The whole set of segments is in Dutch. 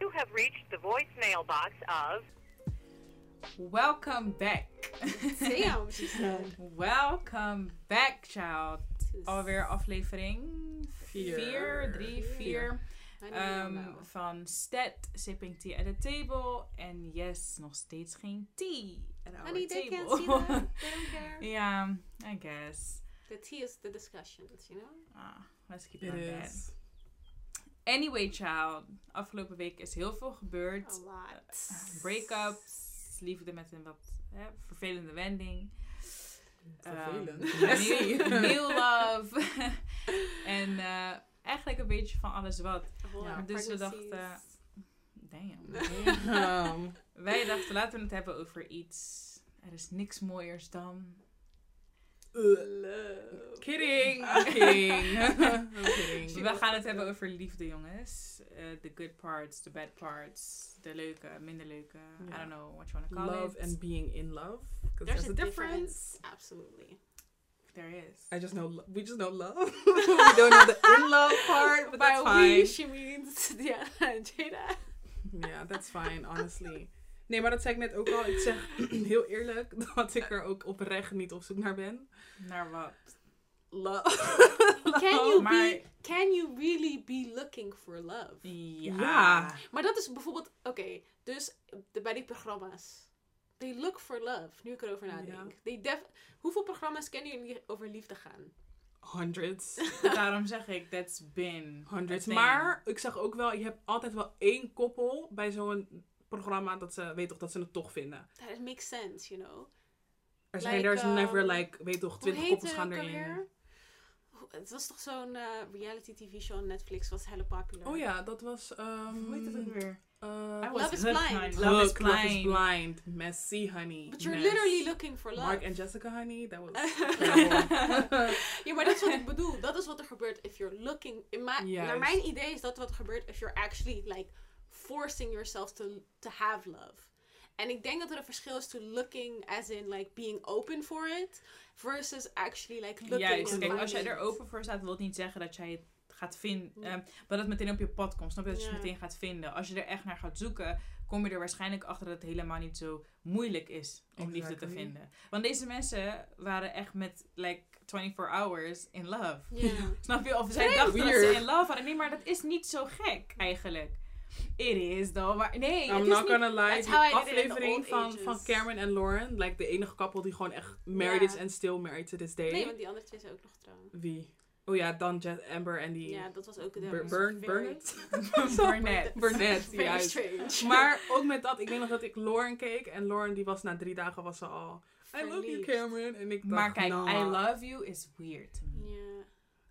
You have reached the voicemail box of Welcome back. Damn, she said. Welcome back, child. Dus- Alweer aflevering Vier. 4, 3, 4. Um, now. van Stat, Sipping Tea at the Table. En yes, nog steeds geen tea at our Honey, they table. can't see that. They don't care. Ja, I guess. The tea is the discussions, you know? Ah, let's keep It that. Anyway, child. Afgelopen week is heel veel gebeurd. A lot. Breakups, liefde met een wat hè, vervelende wending. Vervelend. Um, new, new love. en eh, eigenlijk een beetje van alles wat. Ja, dus we dachten- Damn. Damn. Wij dachten, laten we het hebben over iets. Er is niks mooiers dan. Love. Kidding. Kidding. Kidding. We gaan het hebben over liefde, jongens. Eh, the good parts, the bad parts. De leuke, minder leuke. I don't know what you want to call Love it. and being in love. Because There's there's a a difference. Absolutely. There is. I just know, lo- we just know love. we don't know the in love part, but that's By we, fine. she means en Jada. Ja, that's fine, honestly. Nee, maar dat zei ik net ook al. Ik zeg heel eerlijk dat ik er ook oprecht niet op zoek naar ben. Naar wat? Love. Can you, Maar- be, can you really be looking for love? Ja. Ja. Maar dat is bijvoorbeeld, oké, dus de, bij die programma's. They look for love, nu ik erover nadenk. They def Hoeveel programma's kennen jullie over liefde gaan? Hundreds. Daarom zeg ik, that's been. Hundreds. Maar ik zag ook wel, je hebt altijd wel één koppel bij zo'n programma dat ze, weet toch, dat ze het toch vinden. That makes sense, you know. Er zijn, Like, there's um, never like, weet toch, twintig koppels gaan erin. Het was toch zo'n eh, reality tv show op Netflix, was heel popular. Oh ja, dat was, um, Hoe heet het ook weer? Uh, Love is Blind. Love is blind. Blind. Messy, honey. But you're Mess. literally looking for love. Mark en Jessica, honey. That was ja, maar dat is wat ik bedoel. Dat is wat er gebeurt if you're looking... In my, naar mijn idee is dat wat er gebeurt if you're actually like forcing yourself to, to have love. En ik denk dat er een verschil is to looking as in like being open for it versus actually like looking Juist, and kijk, als jij er open voor staat, wil het niet zeggen dat jij het gaat vinden. Ja. ehm, dat het meteen op je pad komt. Snap je dat je Ja. het meteen gaat vinden? Als je er echt naar gaat zoeken, kom je er waarschijnlijk achter dat het helemaal niet zo moeilijk is om liefde te vinden. Want deze mensen waren echt met like 24 hours in love. Ja. Snap je? Of zij dachten dat ze in love hadden. Nee, maar dat is niet zo gek eigenlijk. It is though. Maar nee, I'm het is not niet... gonna lie. Die the aflevering van, ages. van Cameron en Lauren. Like de enige koppel die gewoon echt married is en still married to this day. Nee, want die andere twee zijn ook nog trouwen. Wie? Oh ja, dan Jet Amber en die... Ja, dat was ook... was Burn, very- Burnett? Burnett. Burnett, juist. strange. Maar ook met dat, ik weet nog dat ik Lauren keek. En Lauren die was na drie dagen was ze al... I love you. Cameron. En ik dacht, Maar kijk, nah. I love you is weird to me. Ja.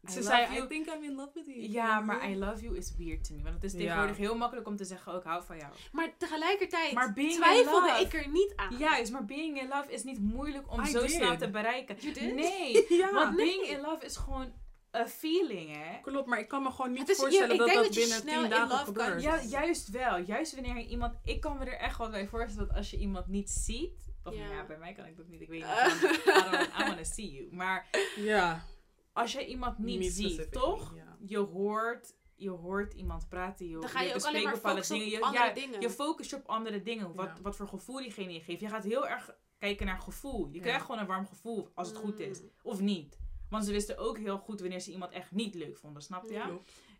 I Ze love zei, you. I think I'm in love with you. Ja, maar I love you is weird to me. Want het is Ja. tegenwoordig heel makkelijk om te zeggen, oh, ik hou van jou. Maar tegelijkertijd Maar being in twijfelde love- ik er niet aan. Juist, maar being in love is niet moeilijk om I zo did. snel te bereiken. You did? Nee, Ja. want Nee. being in love is gewoon a feeling, hè. Klopt, maar ik kan me gewoon niet is- voorstellen ik dat denk dat dat je binnen snel tien in dagen gebeurt. Ja, juist wel. Juist wanneer je iemand... Ik kan me er echt wat bij voorstellen dat als je iemand niet ziet... Of Ja. ja, bij mij kan ik dat niet. Ik weet niet. Eh. van, I, wanna see you. Maar Ja. als je iemand niet, Niet ziet, toch? ja. Je hoort... Je hoort iemand praten, je, Dan ga je ook alleen maar focussen op dingen. Je, andere ja, dingen. je focust je op andere dingen. Wat, Ja. wat voor gevoel diegene je geeft. Je gaat heel erg kijken naar gevoel. Je Ja. krijgt gewoon een warm gevoel als het goed is. Mm. Of niet. Want ze wisten ook heel goed wanneer ze iemand echt niet leuk vonden, snap je? Ja.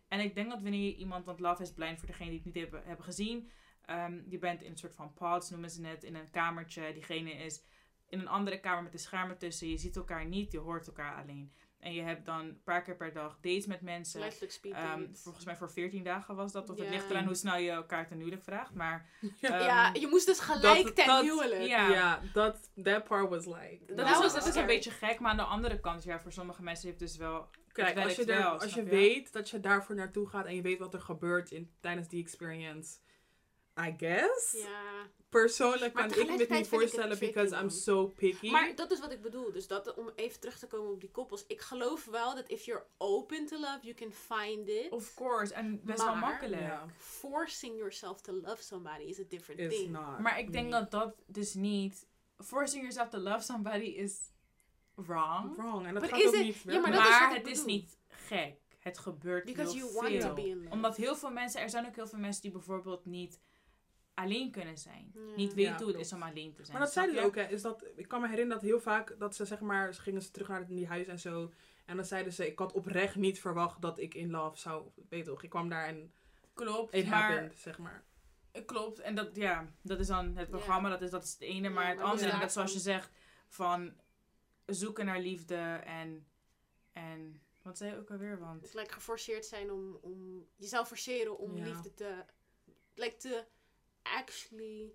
En ik denk dat wanneer je iemand, want Love is Blind voor degenen die het niet hebben, hebben gezien, ehm, je bent in een soort van pods, noemen ze het, in een kamertje. Diegene is in een andere kamer met de schermen tussen. Je ziet elkaar niet, je hoort elkaar alleen. En je hebt dan een paar keer per dag dates met mensen. Letterlijk speed Ehm, volgens mij voor 14 dagen was dat. Of het ligt eraan hoe snel je elkaar ten huwelijk vraagt. Maar ehm, ja, je moest dus gelijk dat- ten dat- huwelijk. Ja. Dat that part was like... dat, Dat is, was dat is een beetje gek. Maar aan de andere kant, ja, voor sommige mensen heeft dus wel... Kijk, als je, er, wel, als je weet dat je daarvoor naartoe gaat en je weet wat er gebeurt in, tijdens die experience, I guess. Ja. Persoonlijk kan ik me het niet voorstellen because I'm so picky. Maar dat is wat ik bedoel. Dus dat, om even terug te komen op die koppels. Ik geloof wel dat if you're open to love, you can find it. Of course. En best wel makkelijk. Forcing yourself to love somebody is a different is thing. not. Maar ik denk me. dat dat dus niet... Forcing yourself to love somebody is wrong. Wrong. En dat But gaat is ook it- niet ja, maar is het is niet gek. Het gebeurt Because heel you want veel. to be in love. Omdat heel veel mensen, er zijn ook heel veel mensen die bijvoorbeeld niet alleen kunnen zijn. Ja. Niet Ja, weten hoe het is om alleen te zijn. Maar dat zeiden ze ook, hè. Is dat, ik kan me herinneren dat heel vaak, dat ze zeg maar, ze gingen ze terug naar die huis en zo. En dan zeiden ze, ik had oprecht niet verwacht dat ik in love zou, weet je toch. Ik kwam daar en Klopt, it maar happened, zeg maar. Klopt, en dat, ja, dat is dan het programma, dat, is, dat is het ene. Maar Ja, het maar andere, dus net zoals je zegt, van zoeken naar liefde en, en wat zei je ook alweer? Want like, geforceerd zijn om, om jezelf forceren om Ja. liefde te like te actually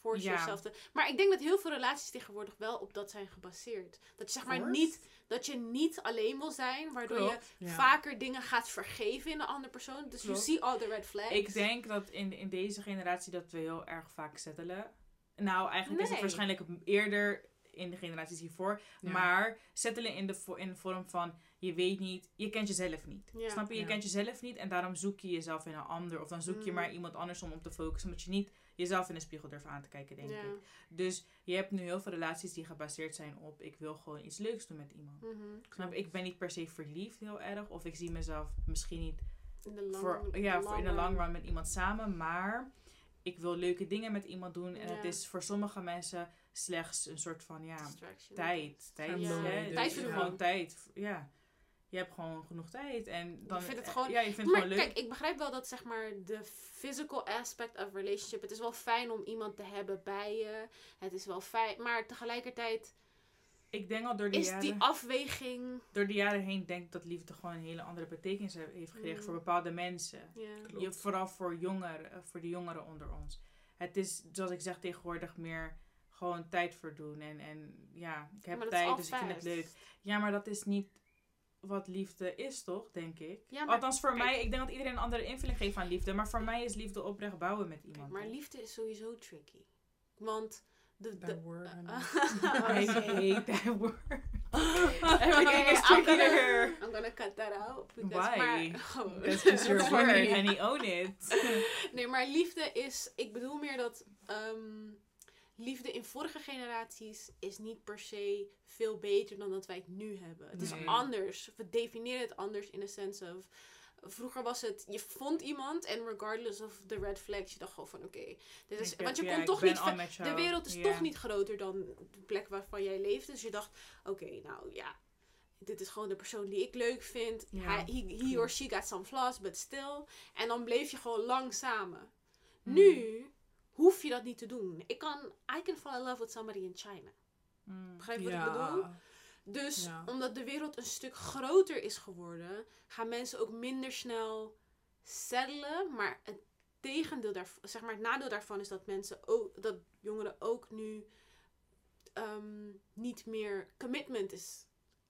force Ja. yourself te maar ik denk dat heel veel relaties tegenwoordig wel op dat zijn gebaseerd dat je zeg maar niet dat je niet alleen wil zijn waardoor Klopt. je Ja. vaker dingen gaat vergeven in een andere persoon dus Klopt. you see all the red flags ik denk dat in, in deze generatie dat we heel erg vaak settelen. Nou, eigenlijk is het waarschijnlijk eerder in de generaties hiervoor. Ja. Maar settelen in de, in de vorm van, je weet niet, je kent jezelf niet. Ja. Snap je? Je Ja. kent jezelf niet en daarom zoek je jezelf in een ander. Of dan zoek je Mm. maar iemand anders om op te focussen. Omdat je niet jezelf in de spiegel durft aan te kijken, denk ja. ik. Dus je hebt nu heel veel relaties die gebaseerd zijn op, ik wil gewoon iets leuks doen met iemand. Mhm. Snap je? Ik ben niet per se verliefd heel erg. Of ik zie mezelf misschien niet in de long, voor, ja, voor in de long run. run met iemand samen. Maar ik wil leuke dingen met iemand doen. En Ja. het is voor sommige mensen slechts een soort van ja, tijd. Tijd, Ja. hè? Tijd Dus voor de gewoon tijd. Ja. Je hebt gewoon genoeg tijd. En dan, vindt het eh, gewoon- Ja, je vindt het gewoon leuk. kijk, ik begrijp wel dat zeg maar de physical aspect of relationship. Het is wel fijn om iemand te hebben bij je. Het is wel fijn, maar tegelijkertijd ik denk al door de, is jaren, die afweging. door de jaren heen denk ik dat liefde gewoon een hele andere betekenis he- heeft gekregen Mm. voor bepaalde mensen. Je, vooral voor jongeren, voor de jongeren onder ons. Het is, zoals ik zeg, tegenwoordig meer gewoon tijd voor doen. En, en ja, ik heb tijd, dus ik vind het leuk. Ja, maar dat is niet wat liefde is, toch? Denk ik. Ja, maar Althans, voor kijk- mij, ik denk dat iedereen een andere invulling geeft aan liefde. Maar voor mij is liefde oprecht bouwen met Kijk, iemand. maar liefde is sowieso tricky. Want de. That de word. I hate that word. Okay, Everything is I'm gonna-. I'm gonna cut that out. because- Why? Maar, oh. That's just your word he own it. Nee, maar liefde is. Ik bedoel meer dat. ehm, liefde in vorige generaties is niet per se veel beter dan dat wij het nu hebben. Het is anders. We definiëren het anders in de sense of. Vroeger was het, je vond iemand en regardless of the red flags, je dacht gewoon van oké, dit is, want je ja, kon toch niet, de wereld is toch niet groter dan de plek waarvan jij leeft. Dus je dacht, oké, nou ja, dit is gewoon de persoon die ik leuk vind. Ja, Hij, he, he or she got some flaws, but still. En dan bleef je gewoon lang samen. Mm. Nu hoef je dat niet te doen. Ik kan, I can fall in love with somebody in China. Mm. Begrijp je wat ik bedoel? Dus Ja. omdat de wereld een stuk groter is geworden, gaan mensen ook minder snel settelen. Maar het tegendeel daarvan, zeg maar het nadeel daarvan is dat mensen ook, dat jongeren ook nu ehm, niet meer commitment is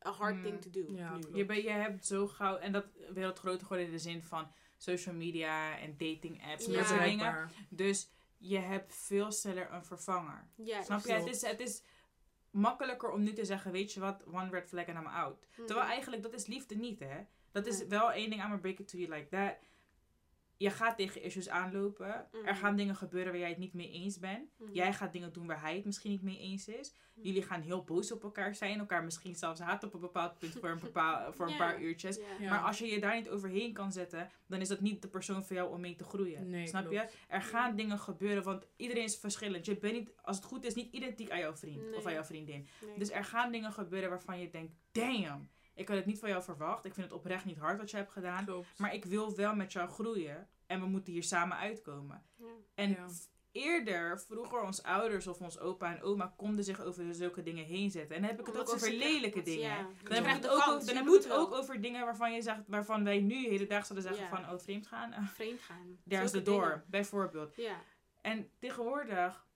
a hard Mm, thing to do. ja, nu. Je, ben, je hebt zo gauw, en dat wereld groter geworden in de zin van social media en dating apps en Ja. dat soort dingen. Dus je hebt veel sneller een vervanger. Ja, Snap je? Het is, het is makkelijker om nu te zeggen, weet je wat, one red flag en I'm out. Mhm. Terwijl eigenlijk, dat is liefde niet, hè. Dat is wel één ding, I'm gonna break it to you like that. Je gaat tegen issues aanlopen. Er Mhm. gaan dingen gebeuren waar jij het niet mee eens bent. Mhm. Jij gaat dingen doen waar hij het misschien niet mee eens is. Mhm. Jullie gaan heel boos op elkaar zijn. Elkaar misschien zelfs haten op een bepaald punt voor een, bepaal, voor een paar uurtjes. Maar als je je daar niet overheen kan zetten, dan is dat niet de persoon voor jou om mee te groeien. Nee, Snap klopt. je? Er gaan dingen gebeuren, want iedereen is verschillend. Je bent niet, als het goed is, niet identiek aan jouw vriend Nee. of aan jouw vriendin. Nee. Dus er gaan dingen gebeuren waarvan je denkt, damn, ik had het niet van jou verwacht. Ik vind het oprecht niet hard wat je hebt gedaan. Klopt. Maar ik wil wel met jou groeien. En we moeten hier samen uitkomen. Ja. En Ja. eerder, vroeger, ons ouders of ons opa en oma konden zich over zulke dingen heen zetten. En dan heb ik het Omdat ook over lelijke dingen. ja. Dan heb ik het de ook, over, dan je heb doet ik het wel. ook over dingen waarvan je zegt, waarvan wij nu hele dag zouden zeggen Ja. van, oh vreemd gaan. Vreemd gaan. there's the Zulke door, bijvoorbeeld. Ja. En tegenwoordig,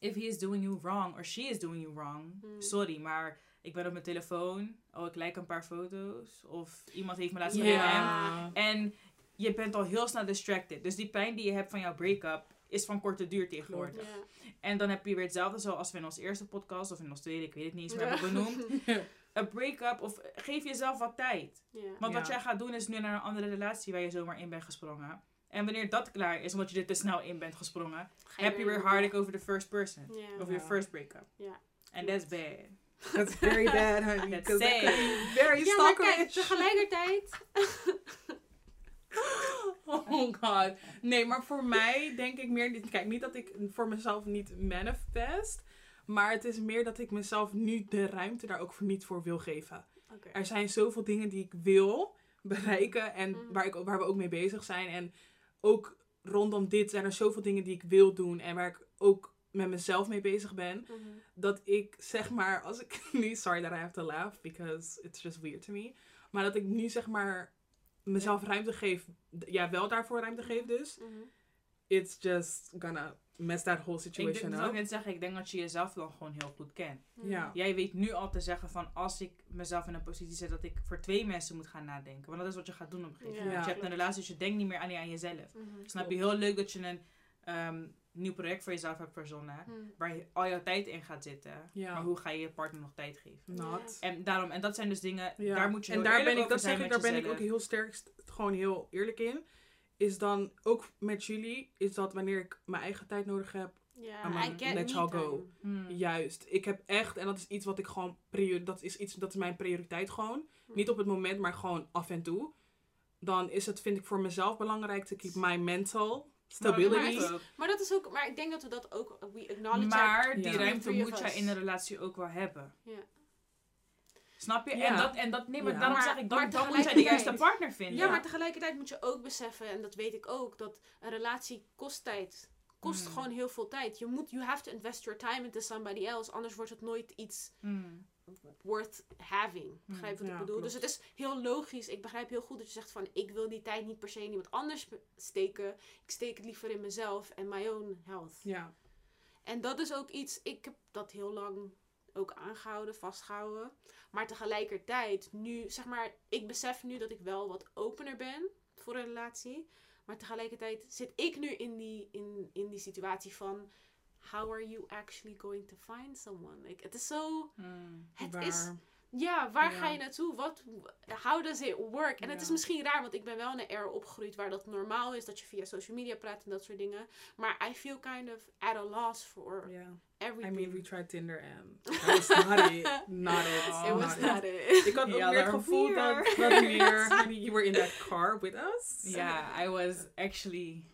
if he is doing you wrong or she is doing you wrong, Hmm. sorry, maar ik ben op mijn telefoon, oh ik like een paar foto's, of iemand heeft me laatst. Ja. En je bent al heel snel distracted. Dus die pijn die je hebt van jouw break-up is van korte duur tegenwoordig. En dan heb je weer hetzelfde zoals we in onze eerste podcast of in onze tweede, ik weet het niet eens meer, hebben benoemd. Een break-up of geef jezelf wat tijd. Want wat jij gaat doen is nu naar een andere relatie waar je zomaar in bent gesprongen. En wanneer dat klaar is, omdat je er te snel in bent gesprongen, heb je weer heartache over the first person. Over your Ja. first breakup. Ja. And that's bad. That's very bad, honey. Let's 'cause that say. could be very Ja, maar kijk, tegelijkertijd... Oh god. Nee, maar voor mij denk ik meer... Kijk, niet dat ik voor mezelf niet manifest. Maar het is meer dat ik mezelf nu de ruimte daar ook voor niet voor wil geven. Er zijn zoveel dingen die ik wil bereiken. En Mhm. waar, ik, waar we ook mee bezig zijn. En ook rondom dit zijn er zoveel dingen die ik wil doen. En waar ik ook met mezelf mee bezig ben. Mhm. Dat ik zeg maar, als ik nu... Sorry that I have to laugh. Because it's just weird to me. Maar dat ik nu zeg maar mezelf ruimte geef. Ja, wel daarvoor ruimte geef dus. Mhm. It's just gonna mess that whole Ik denk, situation dat ik up. net zeggen, ik denk dat je jezelf dan gewoon heel goed kent. Ja. Jij weet nu al te zeggen van als ik mezelf in een positie zet dat ik voor twee mensen moet gaan nadenken. Want dat is wat je gaat doen op een gegeven Ja, moment. je hebt een relatie, dus je denkt niet meer aan, aan jezelf. Mhm. Snap je? Heel leuk dat je een ehm, nieuw project voor jezelf hebt verzonnen. Mhm. Waar je al jouw tijd in gaat zitten. Ja. Maar hoe ga je je partner nog tijd geven? Not. En daarom, en dat zijn dus dingen, Ja. daar moet je en daar ben ik, dat zeg zijn ik, daar ben ik ook heel sterk, st- gewoon heel eerlijk in. Is dan ook met jullie, is dat wanneer ik mijn eigen tijd nodig heb, Ja, I'm I like, get let me y'all time. go. Hmm. juist. Ik heb echt, en dat is iets wat ik gewoon, prior, dat is iets, dat is mijn prioriteit gewoon. Mhm. Niet op het moment, maar gewoon af en toe. Dan is het, vind ik voor mezelf belangrijk to keep my mental stability. Maar dat is ook. Maar dat is ook, maar ik denk dat we dat ook, we acknowledge Maar die ruimte moet jij in een relatie ook wel hebben. Ja. Snap je? Ja. En dat, en dat, nee, maar Ja. daarom Maar- zeg ik, maar dan, dan moet jij de juiste partner vinden. Ja, maar tegelijkertijd moet je ook beseffen, en dat weet ik ook, dat een relatie kost tijd. Kost Hmm. gewoon heel veel tijd. Je moet, you have to invest your time into somebody else, anders wordt het nooit iets Hmm. Worth having. Begrijp je wat ik bedoel? klopt. Dus het is heel logisch. Ik begrijp heel goed dat je zegt van, ik wil die tijd niet per se in iemand anders steken. Ik steek het liever in mezelf en my own health. Ja. En dat is ook iets, ik heb dat heel lang ook aangehouden, vastgehouden. Maar tegelijkertijd, nu, zeg maar, ik besef nu dat ik wel wat opener ben voor een relatie. Maar tegelijkertijd zit ik nu in die, in, in die situatie van, how are you actually going to find someone? Like, het is zo, Hmm. het Waar- is, ja, waar Ja. ga je naartoe? Wat, how does it work? En het is misschien raar, want ik ben wel in een era opgegroeid waar dat normaal is, dat je via social media praat en dat soort dingen. Maar I feel kind of at a loss for. I everything. mean, we tried Tinder and that was not it. Not it. Oh, It was not it. Ik had ook Ja, meer het gevoel dat, dat meer, you were in that car with us. Ja, I was actually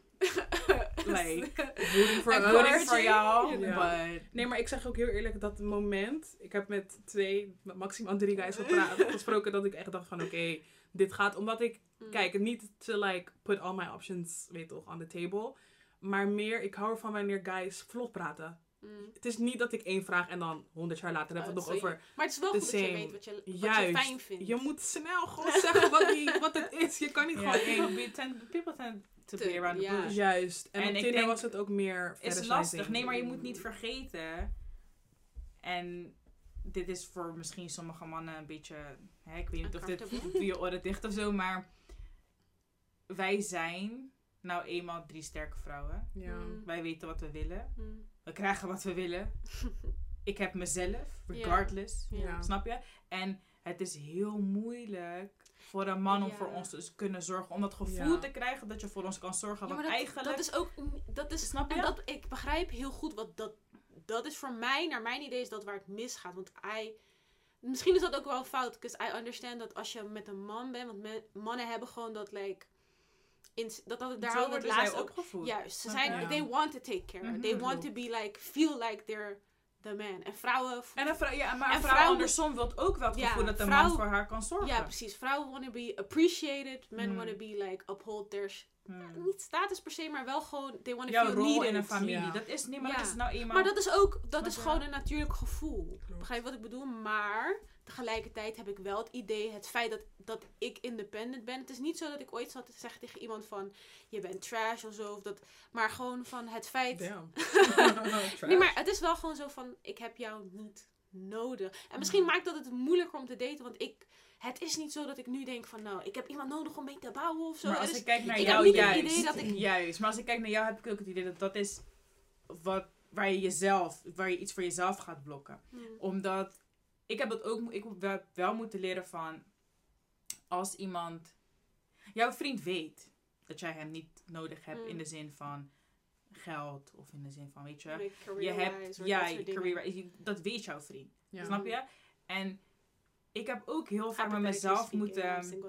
like Rooting for rooting but Nee, maar ik zeg ook heel eerlijk dat het moment. Ik heb met twee, met maximaal drie guys gepraat, gesproken dat ik echt dacht van oké, dit gaat. Omdat ik, Mm. kijk, niet te like put all my options, weet toch, on the table. Maar meer, ik hou ervan wanneer guys vlot praten. Mm. Het is niet dat ik één vraag en dan honderd jaar later hebben we het Oh, nog over. Maar het is wel goed dat je weet wat je, wat je fijn vindt. Je moet snel gewoon zeggen wat, die, wat het is. Je kan niet yeah, gewoon één. people tend, people tend to Te- be around the ja. bush. Juist. En, En op ik Tinder denk- was het ook meer is lastig. Nee, maar je moet niet vergeten. En dit is voor misschien sommige mannen een beetje. Hè, ik weet niet of dit doe je oren dicht of zo, maar wij zijn nou eenmaal drie sterke vrouwen. Ja. Mm. Wij weten wat we willen. Mm. We krijgen wat we willen. Ik heb mezelf, regardless. Snap je? En het is heel moeilijk voor een man om voor ons te kunnen zorgen. Om dat gevoel te krijgen dat je voor ons kan zorgen. Want dat, eigenlijk... dat is ook, dat is, Snap je? en dat, ik begrijp heel goed wat dat, dat is voor mij, naar mijn idee is dat waar het misgaat. Want I, misschien is dat ook wel fout, because I understand dat als je met een man bent, want mannen hebben gewoon dat, like, in, dat, dat daar Zo het laatst ook opgevoed. Juist, ze zijn, they want to take care. Mhm. They want to be like, feel like they're the man. En vrouwen, En een vrouw, ja, maar een vrouw andersom wil ook wel het Ja, gevoel dat de man voor haar kan zorgen. ja precies, vrouwen want to be appreciated, men Mm. want to be like, uphold their, Hmm. niet status per se, maar wel gewoon, they want to feel needed. in een familie. Ja. Dat is niet, maar Ja. dat is nou eenmaal... Maar dat is ook, dat is gewoon een natuurlijk gevoel. Klopt. Begrijp je wat ik bedoel? Maar tegelijkertijd heb ik wel het idee, het feit dat, dat ik independent ben. Het is niet zo dat ik ooit zat te zeggen tegen iemand van, je bent trash of zo. Of dat, maar gewoon van het feit... Damn. Nee, maar het is wel gewoon zo van, ik heb jou niet nodig. En misschien Mhm. maakt dat het moeilijker om te daten, want ik... Het is niet zo dat ik nu denk van, nou, ik heb iemand nodig om mee te bouwen of zo. Maar als is- ik kijk naar ik heb jou, het juist. idee dat ik- Juist. Maar als ik kijk naar jou, heb ik ook het idee dat dat is wat, waar je jezelf, waar je iets voor jezelf gaat blokken. Omdat, ik heb dat ook, ik heb wel- wel moeten leren van, als iemand, jouw vriend weet dat jij hem niet nodig hebt Mm. in de zin van geld of in de zin van, weet je, Like je hebt, ja, dat career, dat weet jouw vriend. Ja. Snap je? En ik heb ook heel vaak met mezelf moeten...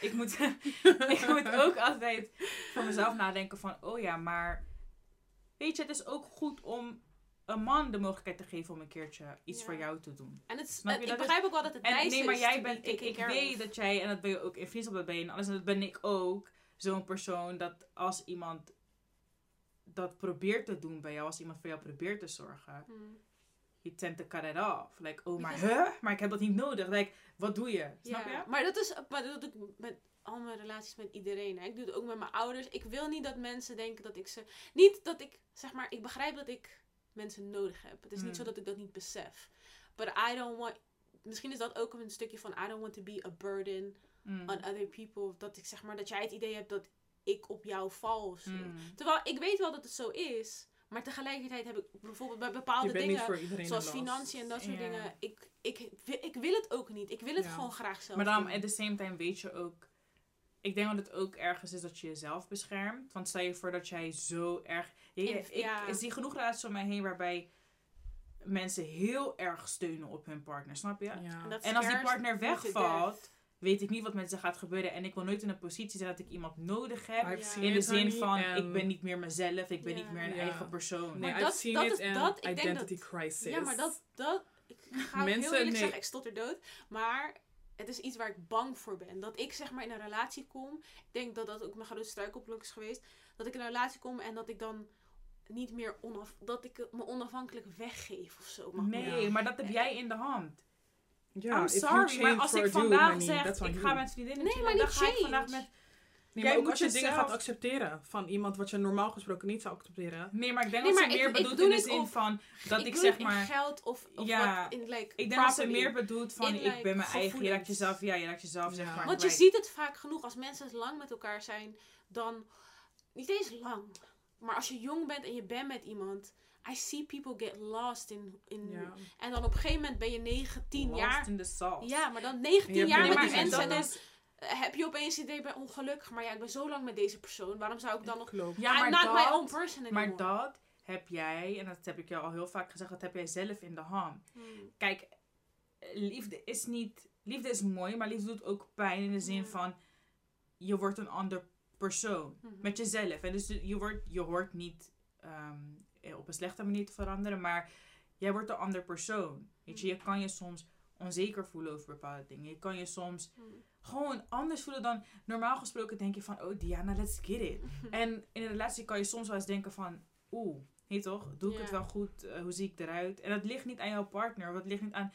Ik moet, ik moet ook altijd voor mezelf nadenken van, oh ja, maar weet je, het is ook goed om een man de mogelijkheid te geven om een keertje iets Ja. voor jou te doen. En het, ik begrijp ook wel dat het En nice nee, maar jij bent, be ik, ik weet of. dat jij, en dat ben je ook in vriendschap, dat ben je en alles, en dat ben ik ook, zo'n persoon dat als iemand dat probeert te doen bij jou, als iemand voor jou probeert te zorgen, Hmm. Je tend te cut it off. Like, oh, maar huh? Maar ik heb dat niet nodig. Like, wat doe je? Snap je? Maar dat is, maar dat doe ik met al mijn relaties met iedereen. Hè. Ik doe het ook met mijn ouders. Ik wil niet dat mensen denken dat ik ze. Niet dat ik, zeg maar, ik begrijp dat ik mensen nodig heb. Het is Hmm. niet zo dat ik dat niet besef. But I don't want. Misschien is dat ook een stukje van I don't want to be a burden Mm. on other people. Dat ik zeg maar dat jij het idee hebt dat ik op jou val of zo. Mm. Terwijl ik weet wel dat het zo is. Maar tegelijkertijd heb ik bijvoorbeeld bij bepaalde dingen. niet voor iedereen Zoals financiën en dat soort dingen. Ik, ik, ik wil het ook niet. Ik wil het Ja. gewoon graag zelf Maar dan, at the same time, weet je ook... Ik denk dat het ook ergens is dat je jezelf beschermt. Want stel je voor dat jij zo erg... Je, ik, ja. ik zie genoeg relaties om mij heen waarbij mensen heel erg steunen op hun partner. Snap je? Ja. En, als die partner wegvalt. Weet ik niet wat met ze gaat gebeuren. En ik wil nooit in een positie zijn dat ik iemand nodig heb. Ja. In de zin van, and- ik ben niet meer mezelf. Ik ben niet meer een eigen persoon. Nee, Maar I've dat- seen dat it is- dat- ik denk identity dat- crisis. Ja, maar dat, dat ik ga ook heel Mensen, eerlijk nee. zeggen, ik stotter dood. Maar het is iets waar ik bang voor ben. Dat ik zeg maar in een relatie kom. Ik denk dat dat ook mijn grootste struikelblok is geweest. Dat ik in een relatie kom en dat ik dan niet meer onaf, dat ik me onafhankelijk weggeef of zo. Mag Nee, maar dat heb jij in de hand. Ja, I'm sorry, maar als ik dude, vandaag zeg, ik ga met vriendinnen Nee, maar dan niet ga ik vandaag met... Nee, Jij maar ook moet als je dingen gaat accepteren van iemand wat je normaal gesproken niet zou accepteren. Nee, maar ik denk Nee, dat ze maar meer ik bedoelt bedoel in de het zin op- van dat ik, zeg het in maar... geld of, of Ja, wat in like Ik denk dat ze meer bedoelt van In, ik ben mijn eigen. Je raakt jezelf, ja, je raakt jezelf zeg maar. Want je ziet het vaak genoeg als mensen lang met elkaar zijn, dan niet eens lang, maar als je jong bent en je bent met iemand, I see people get lost in, in Ja. en dan op een gegeven moment ben je 9, 10 Lost jaar. in the sauce. Ja, maar dan 19 Je hebt jaar met die en mensen dan is... eh, heb je opeens het idee, ik ben ongelukkig, maar ja, ik ben zo lang met deze persoon, waarom zou ik dan nog... Klopt. Ja, maar not my own person anymore. Maar dat heb jij, en dat heb ik jou al heel vaak gezegd, dat heb jij zelf in de hand. Hmm. Kijk, liefde is niet. Liefde is mooi, maar liefde doet ook pijn in de zin Ja. van je wordt een ander persoon Mhm. met jezelf. En dus je, wordt, je hoort niet ehm, eh, op een slechte manier te veranderen, maar jij wordt een ander persoon. Weet je, je kan je soms onzeker voelen over bepaalde dingen. Je kan je soms Hmm. gewoon anders voelen dan normaal gesproken denk je van, oh Diana, let's get it. En in een relatie kan je soms wel eens denken van, oeh, nee toch, doe ik het wel goed? Eh, hoe zie ik eruit? En dat ligt niet aan jouw partner, het ligt niet aan...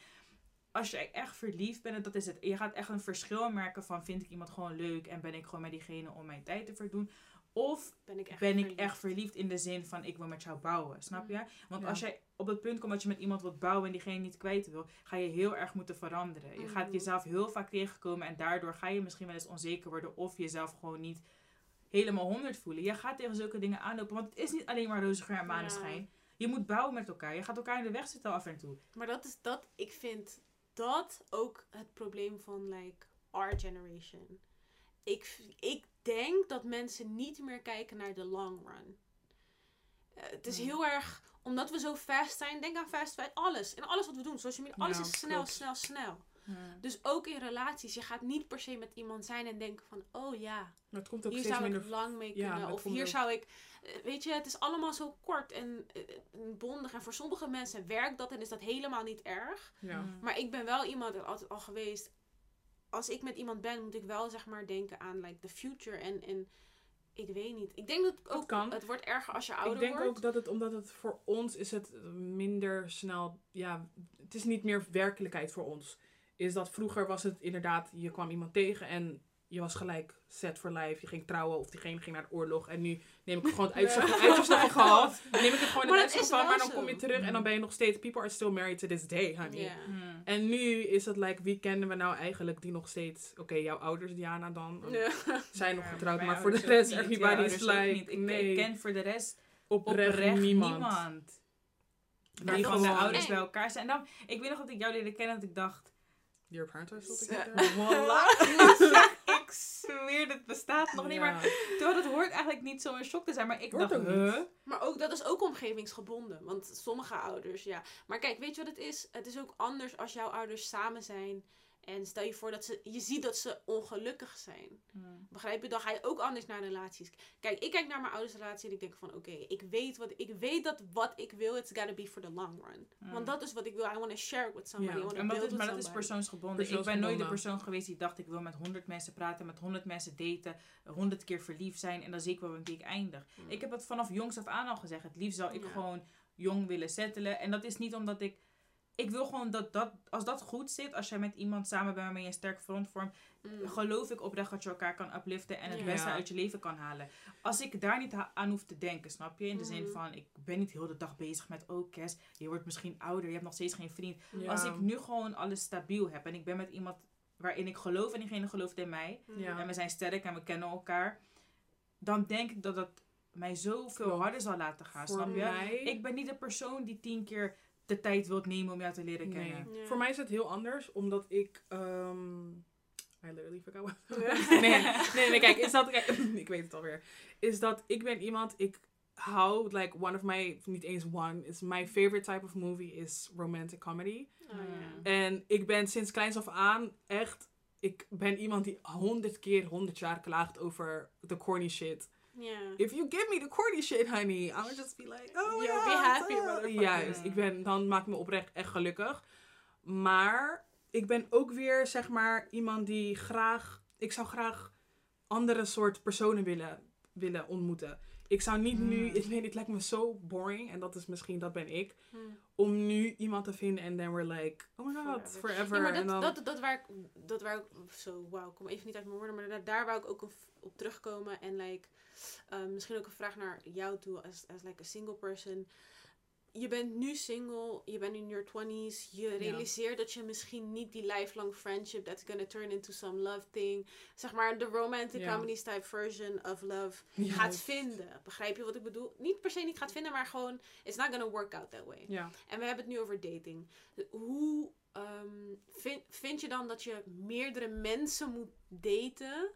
Als je echt verliefd bent, en dat is het. Je gaat echt een verschil merken van, vind ik iemand gewoon leuk en ben ik gewoon met diegene om mijn tijd te verdoen? Of Ben ik echt ben ik verliefd. echt verliefd in de zin van, ik wil met jou bouwen, snap je? Want Ja. als jij op het punt komt dat je met iemand wilt bouwen en diegene niet kwijt wil, ga je heel erg moeten veranderen. Je gaat Mhm. jezelf heel vaak tegenkomen en daardoor ga je misschien wel eens onzeker worden of jezelf gewoon niet helemaal honderd voelen. Je gaat tegen zulke dingen aanlopen, want het is niet alleen maar roze geur en maneschijn. Je moet bouwen met elkaar. Je gaat elkaar in de weg zitten af en toe. Maar dat is dat, ik vind dat ook het probleem van like our generation. Ik, ik denk dat mensen niet meer kijken naar de long run. Eh, het is Hmm. heel erg, omdat we zo fast zijn, denk aan fast fashion, alles. In alles wat we doen, social media, alles Ja, is snel, klopt. snel, snel. Dus ook in relaties, je gaat niet per se met iemand zijn en denken van, oh ja, Maar het komt ook hier zou minder... ik lang mee kunnen. of hier ook- zou ik. eh, Weet je, het is allemaal zo kort en eh, eh, bondig. En voor sommige mensen werkt dat en is dat helemaal niet erg. Maar ik ben wel iemand, en altijd al geweest. Als ik met iemand ben, moet ik wel zeg maar denken aan like the future. En, en ik weet niet. Ik denk dat het ook. kan. Het wordt erger als je ouder Ik denk wordt. ook dat het, omdat het voor ons is het minder snel, ja, het is niet meer werkelijkheid voor ons. Is dat vroeger was het inderdaad, je kwam iemand tegen en je was gelijk set for life. Je ging trouwen of diegene ging naar de oorlog. En nu neem ik het gewoon het uitstel gehad. Neem ik het gewoon het is van, maar dan kom je terug en dan ben je nog steeds, people are still married to this day, honey. Ja. Mm. En nu is het like, wie kennen we nou eigenlijk die nog steeds, oké, jouw ouders Diana dan, zijn nog Ja, getrouwd, maar voor de rest, niet. everybody is like, niet. Ik, nee, ik ken voor de rest oprecht, oprecht niemand. niemand. Maar Die van de gewoon- ouders bij elkaar zijn. En dan, ik weet nog dat ik jou leerde kennen dat ik dacht... Your parents are still together? ik zweer, dit bestaat nog niet. Ja. Maar terwijl dat hoort eigenlijk niet zo een shock te zijn. Maar ik Hoort dacht, ook niet. huh? Maar ook, dat is ook omgevingsgebonden. Want sommige ouders, ja. Maar kijk, weet je wat het is? Het is ook anders als jouw ouders samen zijn. En stel je voor dat ze, je ziet dat ze ongelukkig zijn. Begrijp je? Dan ga je ook anders naar relaties. Kijk, ik kijk naar mijn ouders relatie en ik denk van, oké, ik weet wat, ik weet dat wat ik wil, it's gotta be for the long run. Want dat is wat ik wil. I want to share it with somebody. I wanna En dat build is, with maar dat is somebody. persoonsgebonden. Ik ben nooit de persoon geweest die dacht ik wil met 100 mensen praten, met 100 mensen daten, 100 keer verliefd zijn en dan zie ik wel een keer ik eindig. Mm. Ik heb het vanaf jongs af aan al gezegd. Het liefst zou ik Ja. gewoon jong willen settelen. En dat is niet omdat ik. Ik wil gewoon dat, dat als dat goed zit, als jij met iemand samen bent waarmee je een sterk front vormt, Mm. geloof ik oprecht dat je elkaar kan upliften en het Ja. beste uit je leven kan halen. Als ik daar niet aan hoef te denken, snap je? In de zin Mhm. van, ik ben niet heel de dag bezig met, oh Kes, je wordt misschien ouder, je hebt nog steeds geen vriend. Ja. Als ik nu gewoon alles stabiel heb en ik ben met iemand waarin ik geloof en diegene gelooft in mij, Ja. en we zijn sterk en we kennen elkaar, dan denk ik dat dat mij zoveel Klopt. harder zal laten gaan, Voor snap je? mij, Ik ben niet de persoon die tien keer de tijd wilt nemen om jou te leren nee. kennen. Ja. Voor mij is het heel anders, omdat ik... ehm I literally forgot what... Ja. nee, nee, nee, kijk, is dat... Kijk, ik weet het alweer. Is dat ik ben iemand... Ik hou, like, one of my... Niet eens one. Is my favorite type of movie is romantic comedy. Oh. En ik ben sinds kleins af aan echt... Ik ben iemand die honderd keer, honderd jaar klaagt over de corny shit. If you give me the corny shit, honey, I would just be like, oh You'll yeah, be happy, motherfucker. Juist, ik ben, dan maakt me oprecht echt gelukkig. Maar ik ben ook weer, zeg maar, iemand die graag, ik zou graag andere soort personen willen, willen ontmoeten. Ik zou niet nu, Mm. ik weet het lijkt me zo boring, en dat is misschien, dat ben ik, Hm. om nu iemand te vinden en then we're like, oh my god, Forever. forever. Ja, maar en dat, dan, dat, dat waar ik, dat waar ik, zo, wauw, ik kom even niet uit mijn woorden, maar daar, daar wou ik ook op, op terugkomen. En like, eh, misschien ook een vraag naar jou toe, als, als like a single person. Je bent nu single, je bent in your 20s, je realiseert dat je misschien niet die lifelong friendship that's gonna turn into some love thing, zeg maar de romantic Ja. comedies type version of love gaat vinden. Begrijp je wat ik bedoel? Niet per se niet gaat vinden, maar gewoon, it's not gonna work out that way. ja. En we hebben het nu over dating. Hoe ehm, vind, vind je dan dat je meerdere mensen moet daten?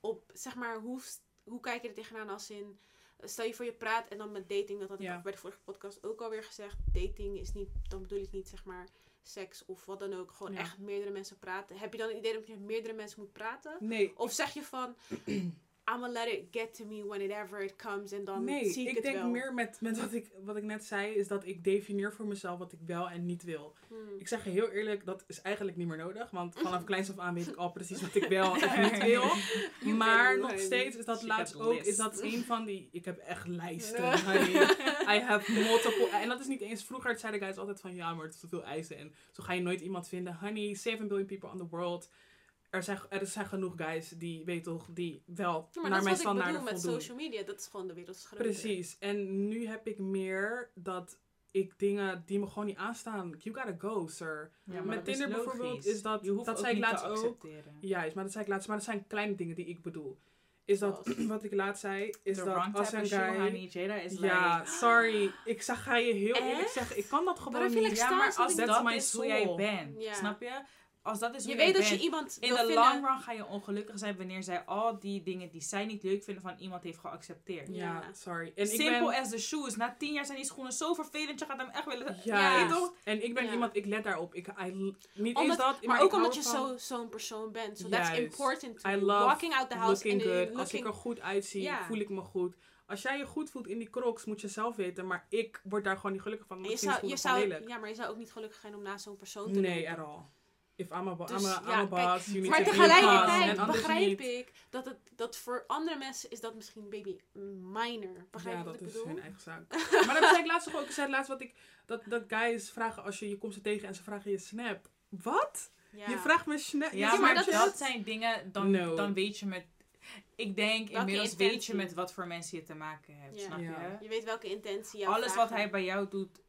Op, zeg maar, hoe, hoe kijk je er tegenaan als in... Stel je voor je praat en dan met dating, dat had ik Ja. bij de vorige podcast ook alweer gezegd. Dating is niet, dan bedoel ik niet zeg maar seks of wat dan ook. Gewoon Ja. echt meerdere mensen praten. Heb je dan het idee dat je met meerdere mensen moet praten? Nee, Of zeg je van, I'ma let it get to me whenever it comes en dan Nee, zie ik, ik het denk wel. meer met, met wat, ik, wat ik net zei, is dat ik definieer voor mezelf wat ik wel en niet wil. Hmm. Ik zeg je heel eerlijk, dat is eigenlijk niet meer nodig. Want vanaf kleins af aan weet ik al precies wat ik wel en niet wil. Maar nog steeds is dat She laatst ook, list. is dat een van die, ik heb echt lijsten. honey. I have multiple, en dat is niet eens, vroeger zeiden guys altijd van, ja maar het is te veel eisen. En zo ga je nooit iemand vinden. Honey, 7 billion people on the world. Er zijn, er zijn genoeg guys die, weet toch, die wel Ja, maar naar dat mijn is wat ik bedoel standaarden met voldoen. social media. Dat is gewoon de wereld groter. Precies. En nu heb ik meer dat ik dingen die me gewoon niet aanstaan. You gotta go, sir. Ja, Met dat is Tinder bijvoorbeeld is dat- Je hoeft dat zei ik niet te laatst ook. accepteren. Juist, maar dat zei ik laatst. Maar dat zijn kleine dingen die ik bedoel. Is dat, Zoals? wat ik laatst zei, is The dat als een guy... Ja, like... sorry. Ik zag, ga je heel eerlijk zeggen, ik kan dat gewoon niet. Ja, maar als dat is hoe jij bent, snap je? Als dat is Je weet dat bent, je iemand in de vinden. long run ga je ongelukkig zijn wanneer zij al die dingen die zij niet leuk vinden van iemand heeft geaccepteerd. Ja, Ja. sorry. En ik Simple ben, as the shoes. Na tien jaar zijn die schoenen zo vervelend, je gaat hem echt willen... Ja, toch? en ik ben Ja. iemand, ik let daarop. Ik, I, niet Omdat- eens dat, maar ook omdat je zo- zo'n persoon bent. So that's Juist. important to I love Walking out the house looking good. Als ik er goed uitzie, voel ik me goed. Als jij je goed voelt in die crocs, moet je zelf weten. Maar ik word daar gewoon niet gelukkig van. Je zou, je zou, ja, maar je zou ook niet gelukkig zijn om naast zo'n persoon te Nee, lopen. at all. If I'm a, Dus, I'm a, I'm ja, a boss, kijk, you need Maar to tegelijkertijd begrijp ik dat, het, dat voor andere mensen is dat misschien baby minor. Begrijp Ja, je wat dat ik is bedoel? hun eigen zaak. maar dat zei ik laatst ook. Ik zei laatst wat ik... Dat, dat guys vragen als je... Je komt ze tegen en ze vragen je snap. Wat? Ja. Je vraagt me snap. Ja, maar maar dat dat, is- zijn dingen, dan, No. dan weet je met... Ik denk, Welke inmiddels weet je met wat voor mensen je te maken hebt, Ja. snap Ja. je? Je weet welke intentie Alles wat hij bij jou doet,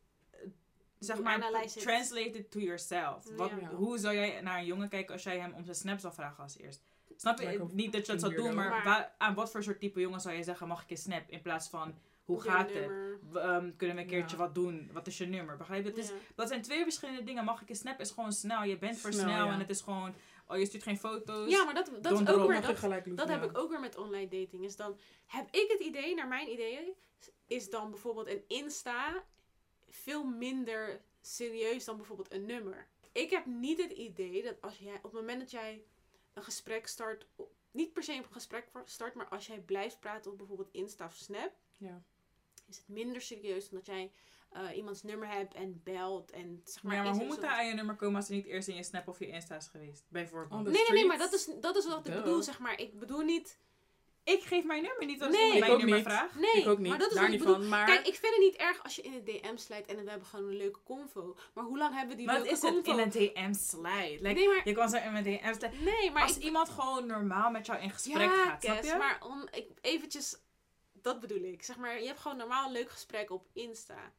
zeg maar, translate it to yourself. Wat, Ja. Hoe zou jij naar een jongen kijken als jij hem om zijn snap zou vragen als eerst? Snap je? Like Niet dat je dat zou doen, maar waar- aan wat voor soort type jongen zou je zeggen, mag ik je snap? In plaats van, hoe Je gaat het? ehm, kunnen we een keertje Ja. wat doen? Wat is je nummer? Begrijp je? Het is, Ja. dat zijn twee verschillende dingen. Mag ik je snap is gewoon snel. Je bent voor Snel, snel ja. en het is gewoon Oh, je stuurt geen foto's. Ja, maar dat, dat Don't is ook weer... Dat, heb ik ook weer met online dating. Is dan heb ik het idee, naar mijn idee, is dan bijvoorbeeld een Insta veel minder serieus dan bijvoorbeeld een nummer. Ik heb niet het idee dat als jij op het moment dat jij een gesprek start, niet per se een gesprek start, maar als jij blijft praten op bijvoorbeeld Insta of Snap, Ja. is het minder serieus dan dat jij eh, iemands nummer hebt en belt en zeg maar. Maar, ja, maar hoe er moet hij aan je nummer komen als hij niet eerst in je Snap of je Insta is geweest? Bijvoorbeeld. Nee, nee, nee, maar dat is, dat is wat ik bedoel, zeg maar. Ik bedoel niet Ik geef mijn nummer niet als Nee. iemand mijn ook nummer niet. vraagt. Nee, ik ook niet, maar dat is daar wat niet bedoel. van. Maar Kijk, ik vind het niet erg als je in de DM slijt en we hebben gewoon een leuke convo. Maar hoe lang hebben we die Maar het leuke is het convo? in een DM slide. Like, Nee, maar- Je kan zo in een DM slide. Nee, maar als ik... iemand gewoon normaal met jou in gesprek ja, gaat, snap Kes, je? maar om, ik, eventjes... Dat bedoel ik. Zeg maar, je hebt gewoon normaal een leuk gesprek op Insta.